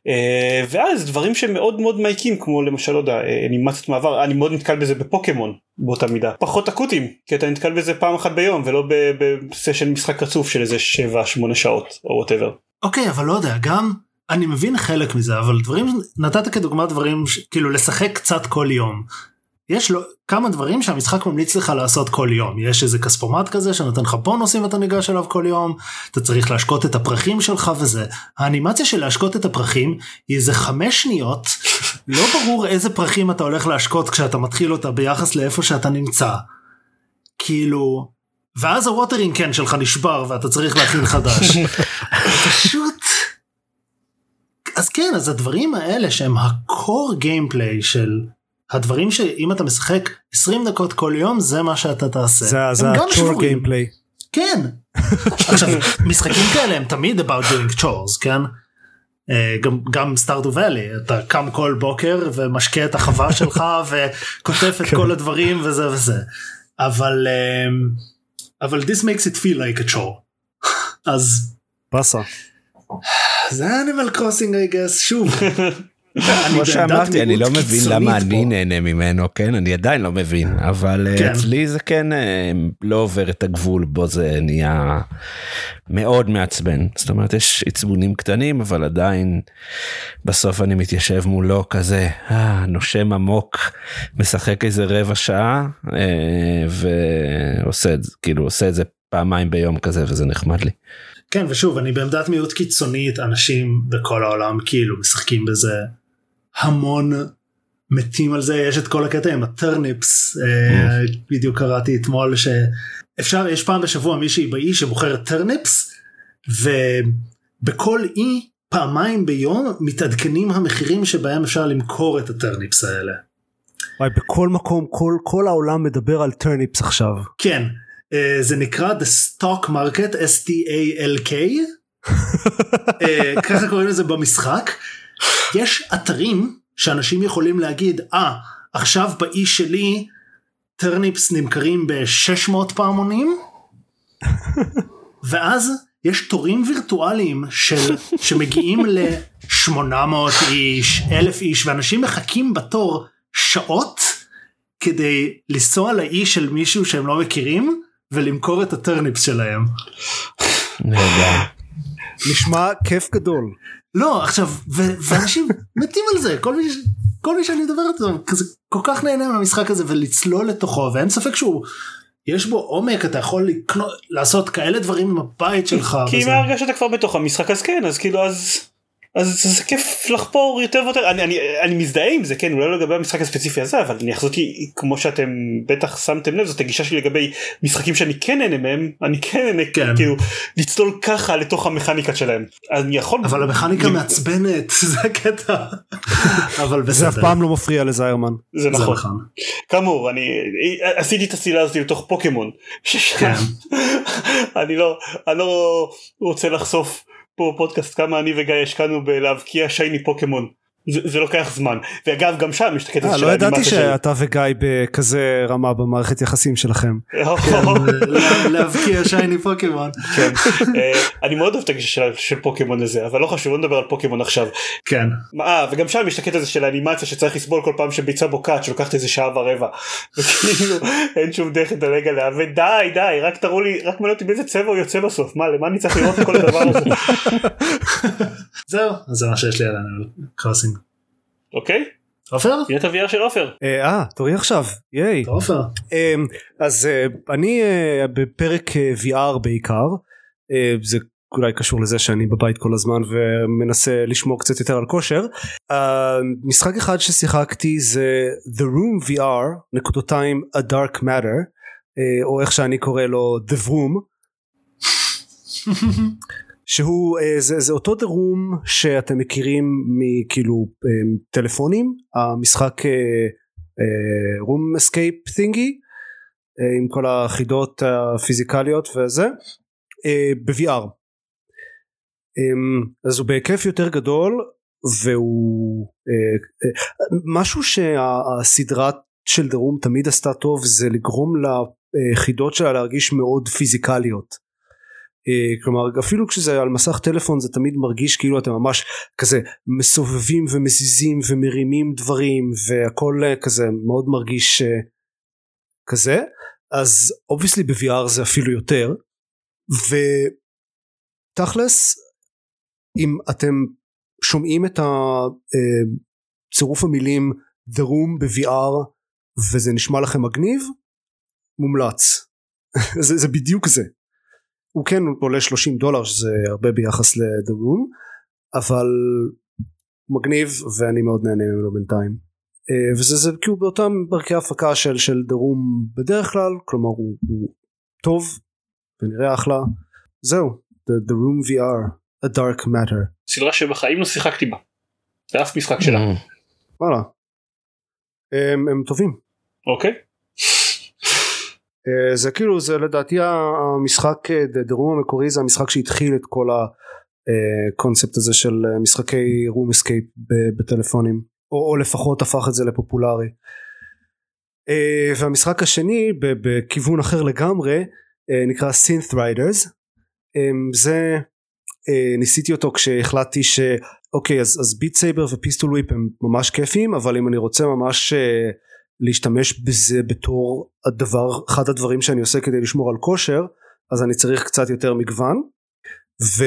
אה, ואז דברים שהם מאוד מייקים כמו למשל לא יודע אנימציות מעבר אני מאוד נתקל בזה בפוקימון באותה מידה פחות אקוטיים כי אתה נתקל בזה פעם אחת ביום ולא ב session משחק רצוף של איזה 7-8 שעות או whatever. אוקיי אבל לא יודע גם אני מבין חלק מזה אבל דברים נתת כדוגמה דברים כאילו לשחק קצת כל יום יש לו כמה דברים שהמשחק ממליץ לך לעשות כל יום יש איזה כספומט כזה שנותן לך בונוסים ואתה ניגש אליו כל יום אתה צריך להשקות את הפרחים שלך וזה האנימציה של להשקות את הפרחים היא איזה חמש שניות לא ברור איזה פרחים אתה הולך להשקות כשאתה מתחיל אותה ביחס לאיפה שאתה נמצא. כאילו ואז ה watering can שלך נשבר ואתה צריך להכין חדש פשוט. אז כן אז הדברים האלה שהם ה core gameplay של הדברים שאם אתה משחק 20 דקות כל יום זה מה שאתה תעשה. זה, זה ה-chore gameplay. כן. עכשיו משחקים כאלה הם תמיד about doing chores כן. אה, גם גם Stardew Valley אתה קם כל בוקר ומשקה את החווה שלך וכותב את כל הדברים וזה וזה אבל uh, אבל this makes it feel like a chore. אז באסה. זה אנימל קרוסינג I guess שוב כמו שאמרתי אני לא מבין למה אני. נהנה ממנו כן אני עדיין לא מבין אבל אה, כן. אצלי זה כן אה, לא עובר את הגבול בו זה נהיה מאוד מעצבן זאת אומרת יש עצבונים קטנים אבל עדיין בסוף אני מתיישב מולו כזה אה, נושם עמוק משחק איזה רבע שעה ועושה את זה כאילו עושה את זה פעמיים ביום כזה וזה נחמד לי. כן ושוב אני בעמדת מיעוט קיצונית אנשים בכל העולם כאילו משחקים בזה המון מתים על זה יש את כל הקטע עם ה turnips אה, בדיוק קראתי אתמול שאפשר יש פעם בשבוע מישהי באי שמוכרת turnips ובכל אי פעמיים ביום מתעדכנים המחירים שבהם אפשר למכור את ה turnips האלה. וואי, בכל מקום כל כל העולם מדבר על turnips עכשיו. כן אה, זה נקרא the stock market S-T-A-L-K אה, ככה קוראים לזה במשחק יש אתרים שאנשים יכולים להגיד אה עכשיו באי שלי turnips נמכרים ב-600 פעמונים ואז יש תורים וירטואליים של שמגיעים ל-800 איש, 1,000 איש ואנשים מחכים בתור שעות כדי לנסוע לאי של מישהו שהם לא מכירים ולמכור את הטרניפס שלהם. נהדר. נשמע כיף גדול. לא עכשיו ו- ואנשים מתים על זה כל מי, ש- כל מי שאני מדבר איתו כזה כל כך נהנה מהמשחק הזה ולצלול לתוכו ואין ספק שהוא יש בו עומק אתה יכול לקנות לעשות כאלה דברים עם הבית שלך. כי מהרגע שאתה כבר בתוך המשחק אז כן אז כאילו אז. אז זה כיף לחפור יותר ויותר אני, אני, אני מזדהה עם זה כן אולי לא לגבי המשחק הספציפי הזה אבל אני אחזותי כמו שאתם בטח שמתם לב זאת הגישה שלי לגבי משחקים שאני כן נהנה מהם אני כן נהנה כן. כאילו לצלול ככה לתוך המכניקה שלהם אני יכול אבל המכניקה אני- מעצבנת זה הקטע. אבל בסדר. זה אף פעם לא מפריע לזיירמן. זה זה נכון נכון. כאמור אני עשיתי את הסלילה הזאת לתוך פוקימון ששם כן. אני לא אני לא רוצה לחשוף פה פודקאסט כמה אני וגיא השקענו בלהבקיע שייני פוקימון זה, זה לוקח זמן ואגב גם שם יש את הקטע אה, של לא ידעתי שאתה וגיא בכזה רמה במערכת יחסים שלכם. לה- להבקיע שייני פוקימון. כן. אה, אני מאוד אוהב את הגישה של- של פוקימון הזה אבל לא חשוב לא נדבר על פוקימון עכשיו כן. אה וגם שם יש את הקטע הזה של האנימציה שצריך לסבול כל פעם שביצה בו קאט שלוקחת איזה שעה ורבע אין שום דרך לדלג עליה ודי די רק תראו לי רק מעניין אותי באיזה צבע הוא יוצא בסוף מה למה אני צריך לראות את כל הדבר הזה זהו אז זה מה שיש לי על אנימל קרוסינג. אוקיי עופר? פינת ה-VR של עופר אה, אה, תורי עכשיו, ייי. עופר. אמ, אז אה, אני אה, בפרק VR בעיקר, זה אולי קשור לזה שאני בבית כל הזמן ומנסה לשמור קצת יותר על כושר. אה, משחק אחד ששיחקתי זה The Room VR נקודתיים A Dark Matter או איך שאני קורא לו The Room. שהוא אה, זה, זה אותו Room שאתם מכירים מכאילו אה, טלפונים המשחק Escape thingy אה, עם כל החידות הפיזיקליות וזה אה, ב-VR. אה, אז הוא בהיקף יותר גדול והוא משהו שהסדרה של Room תמיד עשתה טוב זה לגרום לחידות שלה להרגיש מאוד פיזיקליות. אה, כלומר אפילו כשזה על מסך טלפון זה תמיד מרגיש כאילו אתם ממש כזה מסובבים ומזיזים ומרימים דברים והכל אה, כזה מאוד מרגיש אה, כזה. אז obviously ב-VR זה אפילו יותר. ותכלס אם אתם שומעים את הצירוף המילים The Room ב-VR וזה נשמע לכם מגניב מומלץ. זה, זה בדיוק זה הוא כן עולה 30 דולר שזה הרבה ביחס ל-The Room אבל מגניב ואני מאוד נהנה ממנו בינתיים אה, וזה זה כאילו באותם דרכי הפקה של, של The Room בדרך כלל כלומר הוא, הוא טוב ונראה אחלה זהו The, the Room VR A Dark Matter סדרה שבחיים לא שיחקתי בה. באף משחק שלה. וואלה הם, הם טובים אוקיי. אה, זה כאילו זה לדעתי המשחק אה, Room המקורי זה המשחק שהתחיל את כל הקונספט הזה של אה, משחקי room escape בטלפונים או, או לפחות הפך את זה לפופולרי. אה, והמשחק השני בכיוון אחר לגמרי אה, נקרא Synth Riders. אה, זה אה, ניסיתי אותו כשהחלטתי שאוקיי אז, אז Beat Saber ו Pistol Whip הם ממש כיפים אבל אם אני רוצה ממש אה, להשתמש בזה בתור הדבר אחד הדברים שאני עושה כדי לשמור על כושר אז אני צריך קצת יותר מגוון. ו...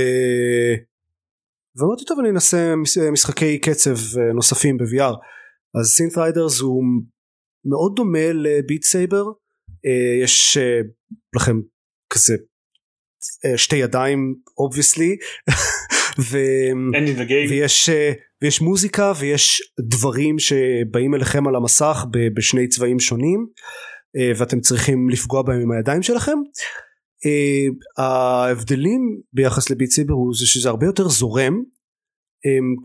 ואמרתי טוב אני אנסה משחקי קצב אה, נוספים ב-VR אז Synth Riders הוא מאוד דומה ל Beat Saber אה, יש אה, לכם כזה שתי ידיים obviously ויש, ויש מוזיקה ויש דברים שבאים אליכם על המסך בשני צבעים שונים ואתם צריכים לפגוע בהם עם הידיים שלכם. אה, ההבדלים ביחס ל Beat Saber הוא זה שזה הרבה יותר זורם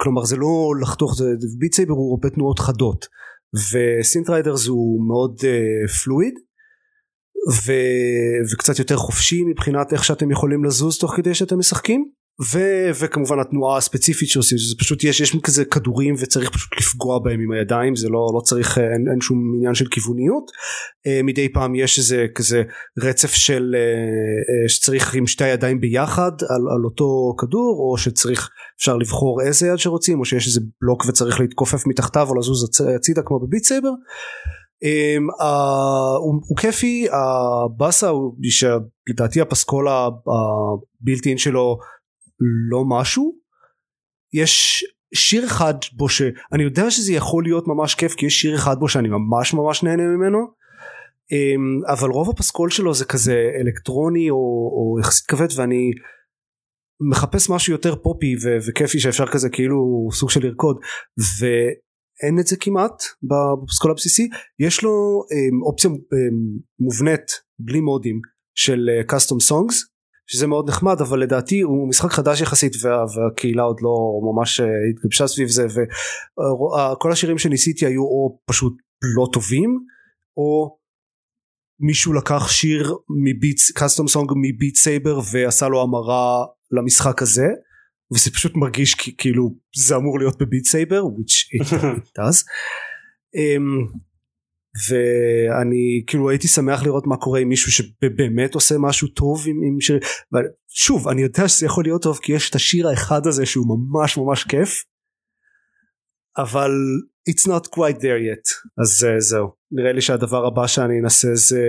כלומר זה לא לחתוך זה Beat Saber הוא הרבה תנועות חדות ו-Synth Riders הוא מאוד uh, fluid ו, וקצת יותר חופשי מבחינת איך שאתם יכולים לזוז תוך כדי שאתם משחקים ו, וכמובן התנועה הספציפית שעושים זה פשוט יש יש כזה כדורים וצריך פשוט לפגוע בהם עם הידיים זה לא לא צריך אין, אין שום עניין של כיווניות. uh, מדי פעם יש איזה כזה רצף של uh, uh, שצריך עם שתי הידיים ביחד על, על אותו כדור או שצריך אפשר לבחור איזה יד שרוצים או שיש איזה בלוק וצריך להתכופף מתחתיו או לזוז הצידה כמו ב-Beat Saber. Um, uh, הוא, הוא כיפי הבאסה הוא שלדעתי הפסקול ה-built in שלו לא משהו. יש שיר אחד בו שאני יודע שזה יכול להיות ממש כיף כי יש שיר אחד בו שאני ממש ממש נהנה ממנו אמ, אבל רוב הפסקול שלו זה כזה אלקטרוני או, או יחסית כבד ואני מחפש משהו יותר פופי ו- וכיפי שאפשר כזה כאילו סוג של לרקוד ואין את זה כמעט בפסקול הבסיסי. יש לו אמ, אופציה אמ, מובנית בלי מודים של קאסטום uh, סונגס שזה מאוד נחמד אבל לדעתי הוא משחק חדש יחסית וה, והקהילה עוד לא ממש אה, התגבשה סביב זה וכל השירים שניסיתי היו או פשוט לא טובים או מישהו לקח שיר מ-Beat custom song מ-Beat Saber ועשה לו המרה למשחק הזה וזה פשוט מרגיש כאילו זה אמור להיות ב-Beat Saber which it does. um, ואני כאילו הייתי שמח לראות מה קורה עם מישהו שבאמת עושה משהו טוב עם, עם שיר שוב אני יודע שזה יכול להיות טוב כי יש את השיר האחד הזה שהוא ממש ממש כיף אבל it's not quite there yet. אז uh, זהו. נראה לי שהדבר הבא שאני אנסה זה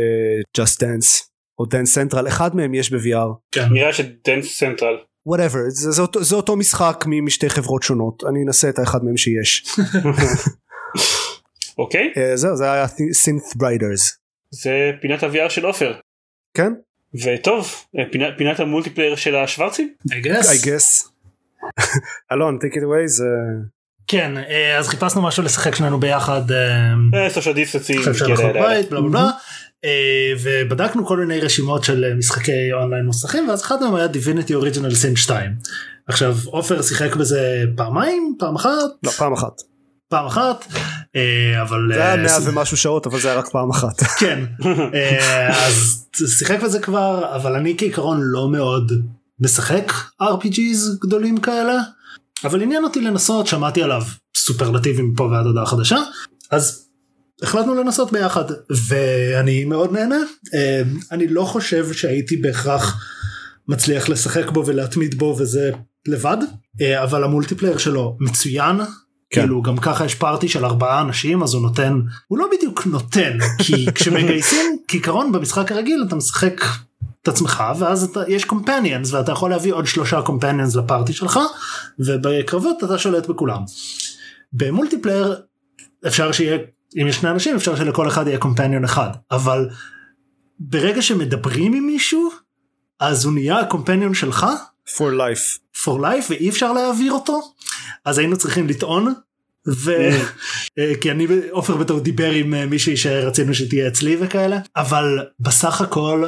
just dance או dance central. אחד מהם יש ב-VR כן. נראה ש-dance central whatever. זה, זה, אותו, זה אותו משחק משתי חברות שונות. אני אנסה את האחד מהם שיש אוקיי. אה, זהו זה היה Synth Riders. זה פינת ה-VR של עופר. כן. וטוב אה, פינת, פינת ה-multiplayer של השוורצים? I guess. I guess. אלון take it away זה. כן אה, אז חיפשנו משהו לשחק שנינו ביחד. social distancing. ובדקנו כל מיני רשימות של משחקי אונליין נוסחים ואז אחד מהם היה Divinity Original Sin 2. עכשיו עופר שיחק בזה פעמיים פעם אחת. לא פעם אחת. פעם אחת אה, אבל זה היה אה, מאה ומשהו שעות אבל זה היה רק פעם אחת. כן. אה, אז שיחק בזה כבר אבל אני כעיקרון לא מאוד משחק RPGs גדולים כאלה אבל עניין אותי לנסות שמעתי עליו סופרלטיבים פה ועד הודעה חדשה אז החלטנו לנסות ביחד ואני מאוד נהנה. אני לא חושב שהייתי בהכרח מצליח לשחק בו ולהתמיד בו וזה לבד אבל המולטיפלייר שלו מצוין כן. כאילו גם ככה יש פארטי של ארבעה אנשים אז הוא נותן הוא לא בדיוק נותן כי כשמגייסים כעיקרון במשחק הרגיל אתה משחק את עצמך ואז אתה, יש קומפניאנס ואתה יכול להביא עוד שלושה קומפניאנס לפארטי שלך ובקרבות אתה שולט בכולם. במולטיפלייר אפשר שיהיה אם יש שני אנשים אפשר שלכל אחד יהיה קומפניון אחד אבל ברגע שמדברים עם מישהו אז הוא נהיה הקומפניון שלך for life for life ואי אפשר להעביר אותו אז היינו צריכים לטעון ו... אה, כי אני עופר בתור דיבר עם אה, מישהי שרצינו שתהיה אצלי וכאלה אבל בסך הכל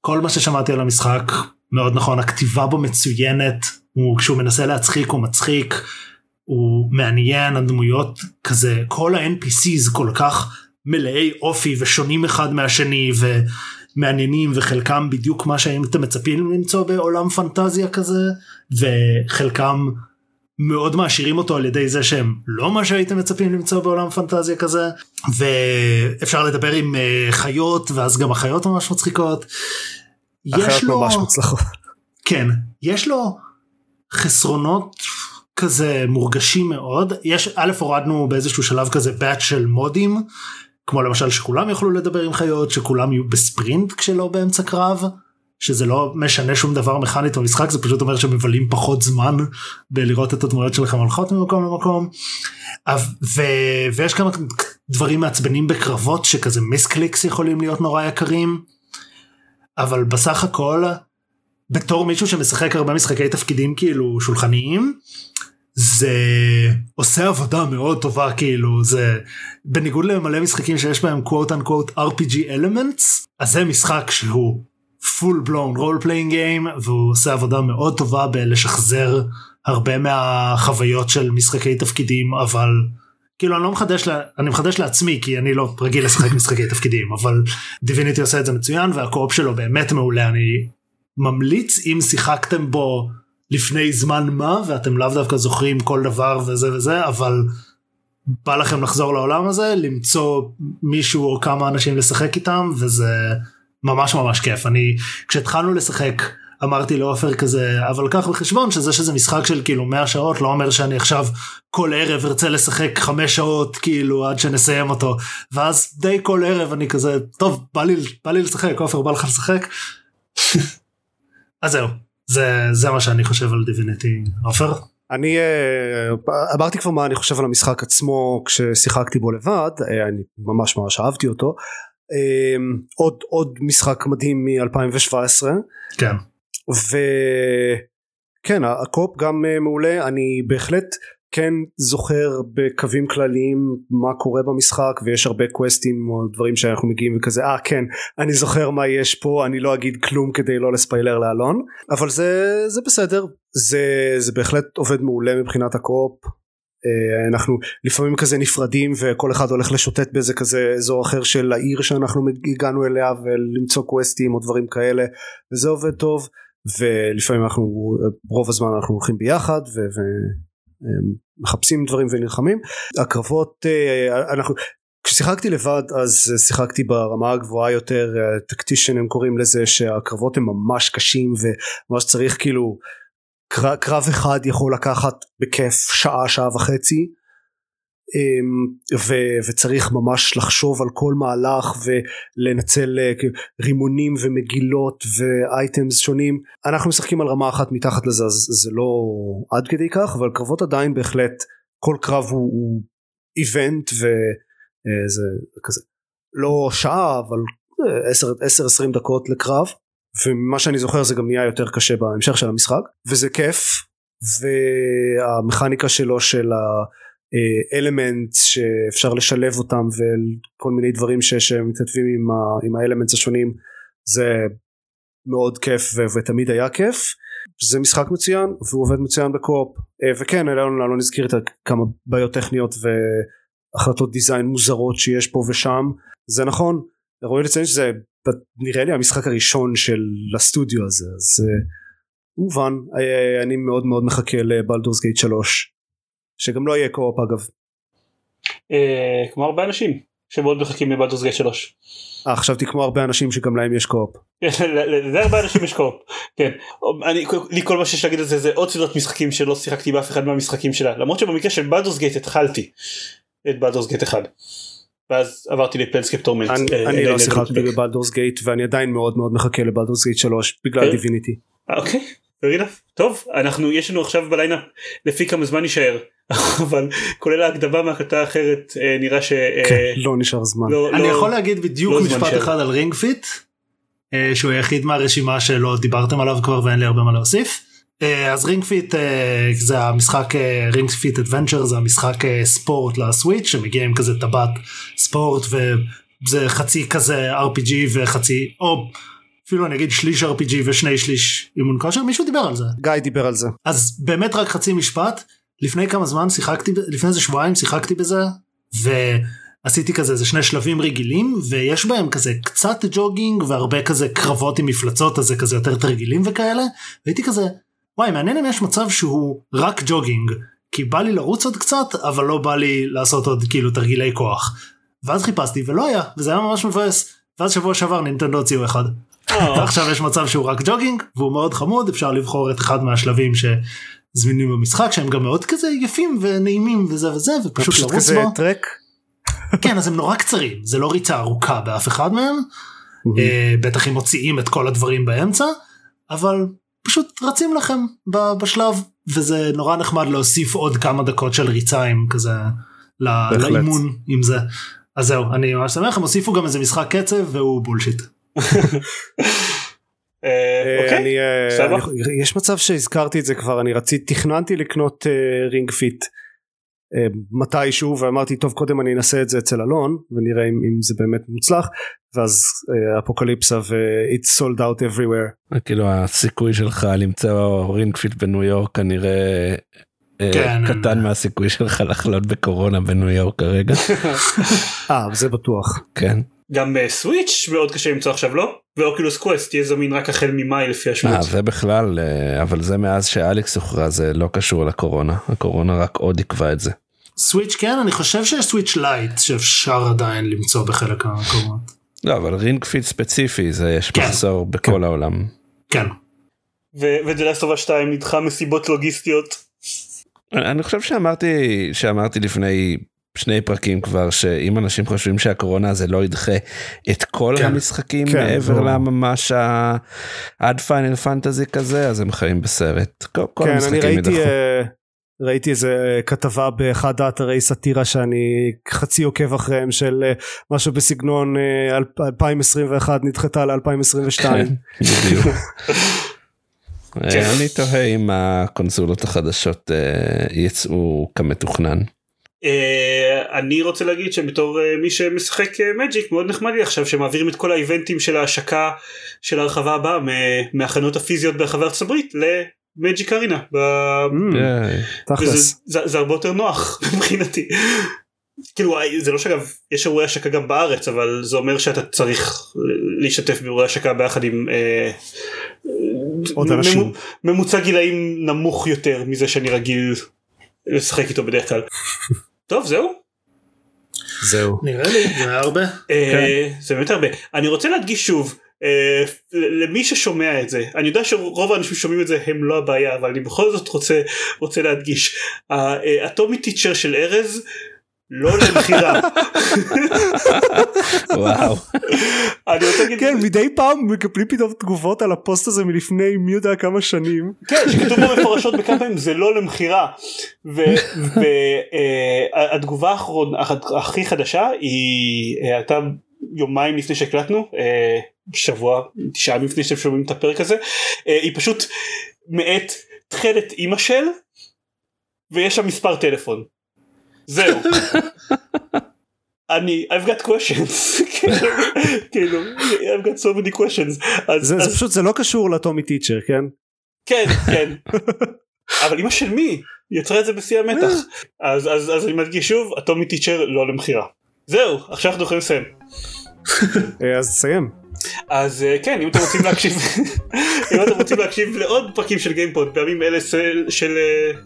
כל מה ששמעתי על המשחק מאוד נכון הכתיבה בו מצוינת הוא כשהוא מנסה להצחיק הוא מצחיק הוא מעניין הדמויות כזה כל ה-NPCs כל כך מלאי אופי ושונים אחד מהשני ומעניינים וחלקם בדיוק מה שהייתם מצפים למצוא בעולם פנטזיה כזה וחלקם מאוד מעשירים אותו על ידי זה שהם לא מה שהייתם מצפים למצוא בעולם פנטזיה כזה ואפשר לדבר עם uh, חיות ואז גם החיות ממש מצחיקות. החיות לו... ממש מוצלחות. כן יש לו חסרונות כזה מורגשים מאוד יש א' הורדנו באיזשהו שלב כזה באט של מודים כמו למשל שכולם יוכלו לדבר עם חיות שכולם יהיו בספרינט כשלא באמצע קרב שזה לא משנה שום דבר מכנית במשחק זה פשוט אומר שמבלים פחות זמן בלראות את הדמויות שלכם הולכות ממקום למקום. ו... ויש כמה דברים מעצבנים בקרבות שכזה מיסקליקס יכולים להיות נורא יקרים. אבל בסך הכל בתור מישהו שמשחק הרבה משחקי תפקידים כאילו שולחניים זה עושה עבודה מאוד טובה כאילו זה בניגוד למלא משחקים שיש בהם quote unquote RPG elements אז זה משחק שהוא full blown role playing game והוא עושה עבודה מאוד טובה בלשחזר הרבה מהחוויות של משחקי תפקידים אבל כאילו אני לא מחדש לה, אני מחדש לעצמי כי אני לא רגיל לשחק משחקי תפקידים אבל דיביניטי עושה את זה מצוין והקו-אופ שלו באמת מעולה. אני ממליץ אם שיחקתם בו לפני זמן מה ואתם לאו דווקא זוכרים כל דבר וזה וזה אבל בא לכם לחזור לעולם הזה למצוא מישהו או כמה אנשים לשחק איתם וזה ממש ממש כיף אני כשהתחלנו לשחק אמרתי לעופר כזה אבל קח בחשבון שזה שזה משחק של כאילו 100 שעות לא אומר שאני עכשיו כל ערב ארצה לשחק 5 שעות כאילו עד שנסיים אותו ואז די כל ערב אני כזה טוב בא לי בא לי לשחק עופר בא לך לשחק. אז זהו זה זה מה שאני חושב על דיביניטי עופר. אני uh, אמרתי כבר מה אני חושב על המשחק עצמו כששיחקתי בו לבד uh, אני ממש ממש אהבתי אותו עוד עוד משחק מדהים מ-2017 כן. וכן הקופ גם uh, מעולה. אני בהחלט כן זוכר בקווים כלליים מה קורה במשחק ויש הרבה קווסטים או דברים שאנחנו מגיעים וכזה אה כן אני זוכר מה יש פה אני לא אגיד כלום כדי לא לספיילר לאלון. אבל זה זה בסדר. זה זה בהחלט עובד מעולה מבחינת הקופ אנחנו לפעמים כזה נפרדים וכל אחד הולך לשוטט באיזה כזה אזור אחר של העיר שאנחנו הגענו אליה ולמצוא קווסטים או דברים כאלה וזה עובד טוב ולפעמים אנחנו רוב הזמן אנחנו הולכים ביחד ו... מחפשים דברים ונלחמים. הקרבות אה, אנחנו כששיחקתי לבד אז שיחקתי ברמה הגבוהה יותר טקטישן הם קוראים לזה שהקרבות הם ממש קשים וממש צריך כאילו קרב אחד יכול לקחת בכיף שעה שעה וחצי אמ, ו, וצריך ממש לחשוב על כל מהלך ולנצל אה, רימונים ומגילות ואייטמס שונים. אנחנו משחקים על רמה אחת מתחת לזה אז זה לא עד כדי כך אבל קרבות עדיין בהחלט כל קרב הוא, הוא איבנט וזה אה, כזה. לא שעה אבל 10-20 אה, דקות לקרב ומה שאני זוכר זה גם נהיה יותר קשה בהמשך של המשחק וזה כיף והמכניקה שלו של ה... אלמנט שאפשר לשלב אותם וכל מיני דברים שמתכתבים עם, עם האלמנטס השונים זה מאוד כיף ו- ותמיד היה כיף. זה משחק מצוין והוא עובד מצוין בקו-אופ. אה, וכן אלון אלון הזכיר את כמה בעיות טכניות והחלטות דיזיין מוזרות שיש פה ושם. זה נכון ראוי לציין שזה נראה לי המשחק הראשון של הסטודיו הזה אז אה, מובן אה, אני מאוד מאוד מחכה ל-Baldur's Gate 3 שגם לו יהיה co-op אגב. אה, כמו הרבה אנשים שמאוד מחכים ל-Baldur's Gate 3. אה חשבתי כמו הרבה אנשים שגם להם יש co-op. לזה הרבה אנשים יש co-op. כן. לי כל מה שיש להגיד על זה זה עוד סדרת משחקים שלא שיחקתי באף אחד מהמשחקים שלה למרות שבמקרה של Baldur's Gate התחלתי את Baldur's Gate 1. ואז עברתי ל-Planescape Torment. אני, אני לא שיחקתי ב-Baldur's Gate ואני עדיין מאוד מאוד מחכה ל-Baldur's Gate 3 בגלל Divinity. אוקיי. טוב אנחנו יש לנו עכשיו ב-lineup לפי כמה זמן יישאר אבל כולל ההקדמה מהקלטה האחרת אה, נראה ש... אה, כן, לא נשאר זמן. לא, אני לא, יכול להגיד בדיוק לא משפט אחד על Ring Fit אה, שהוא היחיד מהרשימה שלא דיברתם עליו כבר ואין לי הרבה מה להוסיף. אז Ring Fit זה המשחק Ring Fit Adventure זה המשחק ספורט ל-Switch שמגיע עם כזה טבעת ספורט וזה חצי כזה rpg וחצי או אפילו אני אגיד שליש rpg ושני שליש אימון כושר מישהו דיבר על זה. גיא דיבר על זה. אז באמת רק חצי משפט לפני כמה זמן שיחקתי לפני איזה שבועיים שיחקתי בזה ועשיתי כזה איזה שני שלבים רגילים ויש בהם כזה קצת ג'וגינג והרבה כזה קרבות עם מפלצות אז זה כזה יותר תרגילים וכאלה והייתי כזה וואי מעניין אם יש מצב שהוא רק ג'וגינג כי בא לי לרוץ עוד קצת אבל לא בא לי לעשות עוד כאילו תרגילי כוח ואז חיפשתי ולא היה וזה היה ממש מבאס ואז שבוע שעבר נינטנדו הוציאו אחד. ועכשיו יש מצב שהוא רק ג'וגינג והוא מאוד חמוד אפשר לבחור את אחד מהשלבים ש... זמינים במשחק שהם גם מאוד כזה יפים ונעימים וזה וזה ופשוט פשוט לרוץ בו. טרק. כן אז הם נורא קצרים זה לא ריצה ארוכה באף אחד מהם אה, בטח אם מוציאים את כל הדברים באמצע אבל פשוט רצים לכם בשלב וזה נורא נחמד להוסיף עוד כמה דקות של ריצה עם כזה. לאימון עם זה. אז זהו אני ממש שמח הם הוסיפו גם איזה משחק קצב והוא בולשיט. אה, אה, אוקיי, אה, יש מצב שהזכרתי את זה כבר אני רציתי תכננתי לקנות Ring Fit מתישהו ואמרתי טוב קודם אני אנסה את זה אצל אלון ונראה אם, אם זה באמת מוצלח ואז אה, אפוקליפסה ו-it's sold out everywhere כאילו הסיכוי שלך למצוא Ring Fit בניו יורק כנראה אה, כן. קטן מהסיכוי שלך לחלות בקורונה בניו יורק כרגע אה זה בטוח כן גם אה, Switch מאוד קשה למצוא עכשיו לא? ו-Oculus Quest יהיה זמין רק החל ממאי לפי אה, השמועות. זה בכלל אה, אבל זה מאז ש-Alyx הוכרז זה לא קשור לקורונה הקורונה רק עוד עיכבה את זה. Switch כן אני חושב שיש Switch Lite שאפשר עדיין למצוא בחלק מהמקומות. לא אבל Ring Fit ספציפי זה יש כן. מחסור בכל העולם. כן. ו-The Last of Us 2 נדחה מסיבות לוגיסטיות. אני חושב שאמרתי שאמרתי לפני שני פרקים כבר שאם אנשים חושבים שהקורונה הזה לא ידחה את כל כן. המשחקים כן, מעבר ברור. לממש עד Final Fantasy כזה אז הם חיים בסרט. כל, כל כן אני המשחקים ראיתי יידחו. אה, ראיתי איזה כתבה באחד האתרי סאטירה שאני חצי עוקב אחריהם של אה, משהו בסגנון אה, אלפ- 2021 נדחתה ל-2022 כן. אה, אני תוהה אם הקונסולות החדשות אה, יצאו כמתוכנן. אה, אני רוצה להגיד שבתור אה, מי שמשחק מג'יק מאוד נחמד לי עכשיו שמעבירים את כל האיבנטים של ההשקה של ההרחבה הבאה מהחנות הפיזיות ברחבי ארצות הברית למג'יק ארינה. ב- Mm, אה, וזה זה, זה הרבה יותר נוח מבחינתי. כאילו זה לא שאגב יש אירועי השקה גם בארץ אבל זה אומר שאתה צריך להשתתף באירועי השקה ביחד עם אה, עוד אנשים. ממו- ממוצע גילאים נמוך יותר מזה שאני רגיל לשחק איתו בדרך כלל. טוב זהו זהו נראה לי זה היה הרבה. אה, זה באמת הרבה אני רוצה להדגיש שוב אה, למי ששומע את זה אני יודע שרוב האנשים שומעים את זה הם לא הבעיה אבל אני בכל זאת רוצה רוצה להדגיש. האטומי טיצ'ר של ארז לא למכירה. וואו. אני רוצה להגיד כן מדי פעם מקבלים פתאום תגובות על הפוסט הזה מלפני מי יודע כמה שנים. כן שכתוב בו מפורשות בכמה פעמים זה לא למכירה. והתגובה האחרונה הכי חדשה היא אה, הייתה יומיים לפני שהקלטנו אה, שבוע תשעה ימים לפני שאתם שומעים את הפרק הזה אה, היא פשוט מאת תכלת אימא של ויש שם מספר טלפון. זהו. אני I've got questions. כאילו, כאילו I've got so many questions. אז, זה, אז זה פשוט זה לא קשור לטומי טיצ'ר כן? כן כן. אבל אמא של מי? יצרה את זה בשיא המתח. אז אז אז אני מדגיש שוב אטומי טיצ'ר לא למכירה. זהו עכשיו אנחנו יכולים לסיים. אה, אז תסיים אז אה, כן אם אתם רוצים להקשיב אם אתם רוצים להקשיב לעוד פרקים של גיימפוד בימים אלה של- של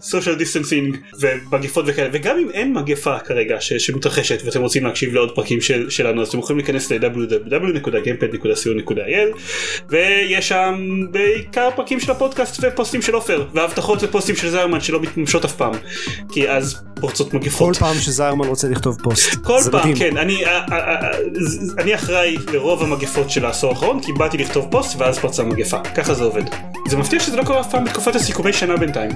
social distancing ומגפות וכאלה וגם אם אין מגפה כרגע ש- שמתרחשת ואתם רוצים להקשיב לעוד פרקים של, שלנו אז אתם יכולים להיכנס ל- www.gamepod.co.il ויש שם בעיקר פרקים של הפודקאסט ופוסטים של עופר והבטחות ופוסטים של זיירמן שלא מתממשות אף פעם כי אז פורצות כל מגפות. פעם שזיירמן רוצה לכתוב פוסט כל פעם מדהים. כן אני אה, אה, אה, אני אחראי לרוב המגפות של העשור האחרון כי באתי לכתוב פוסט ואז פרצה מגפה ככה זה עובד. זה מבטיח שזה לא קורה אף פעם בתקופת הסיכומי שנה בינתיים.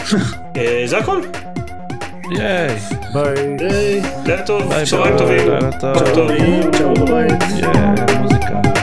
אה, זה הכל ייי. ביי לילה טוב ביי צהריים ביי. טובים. לילה טוב. טוב. צ'או בבית. ייי, מוזיקה.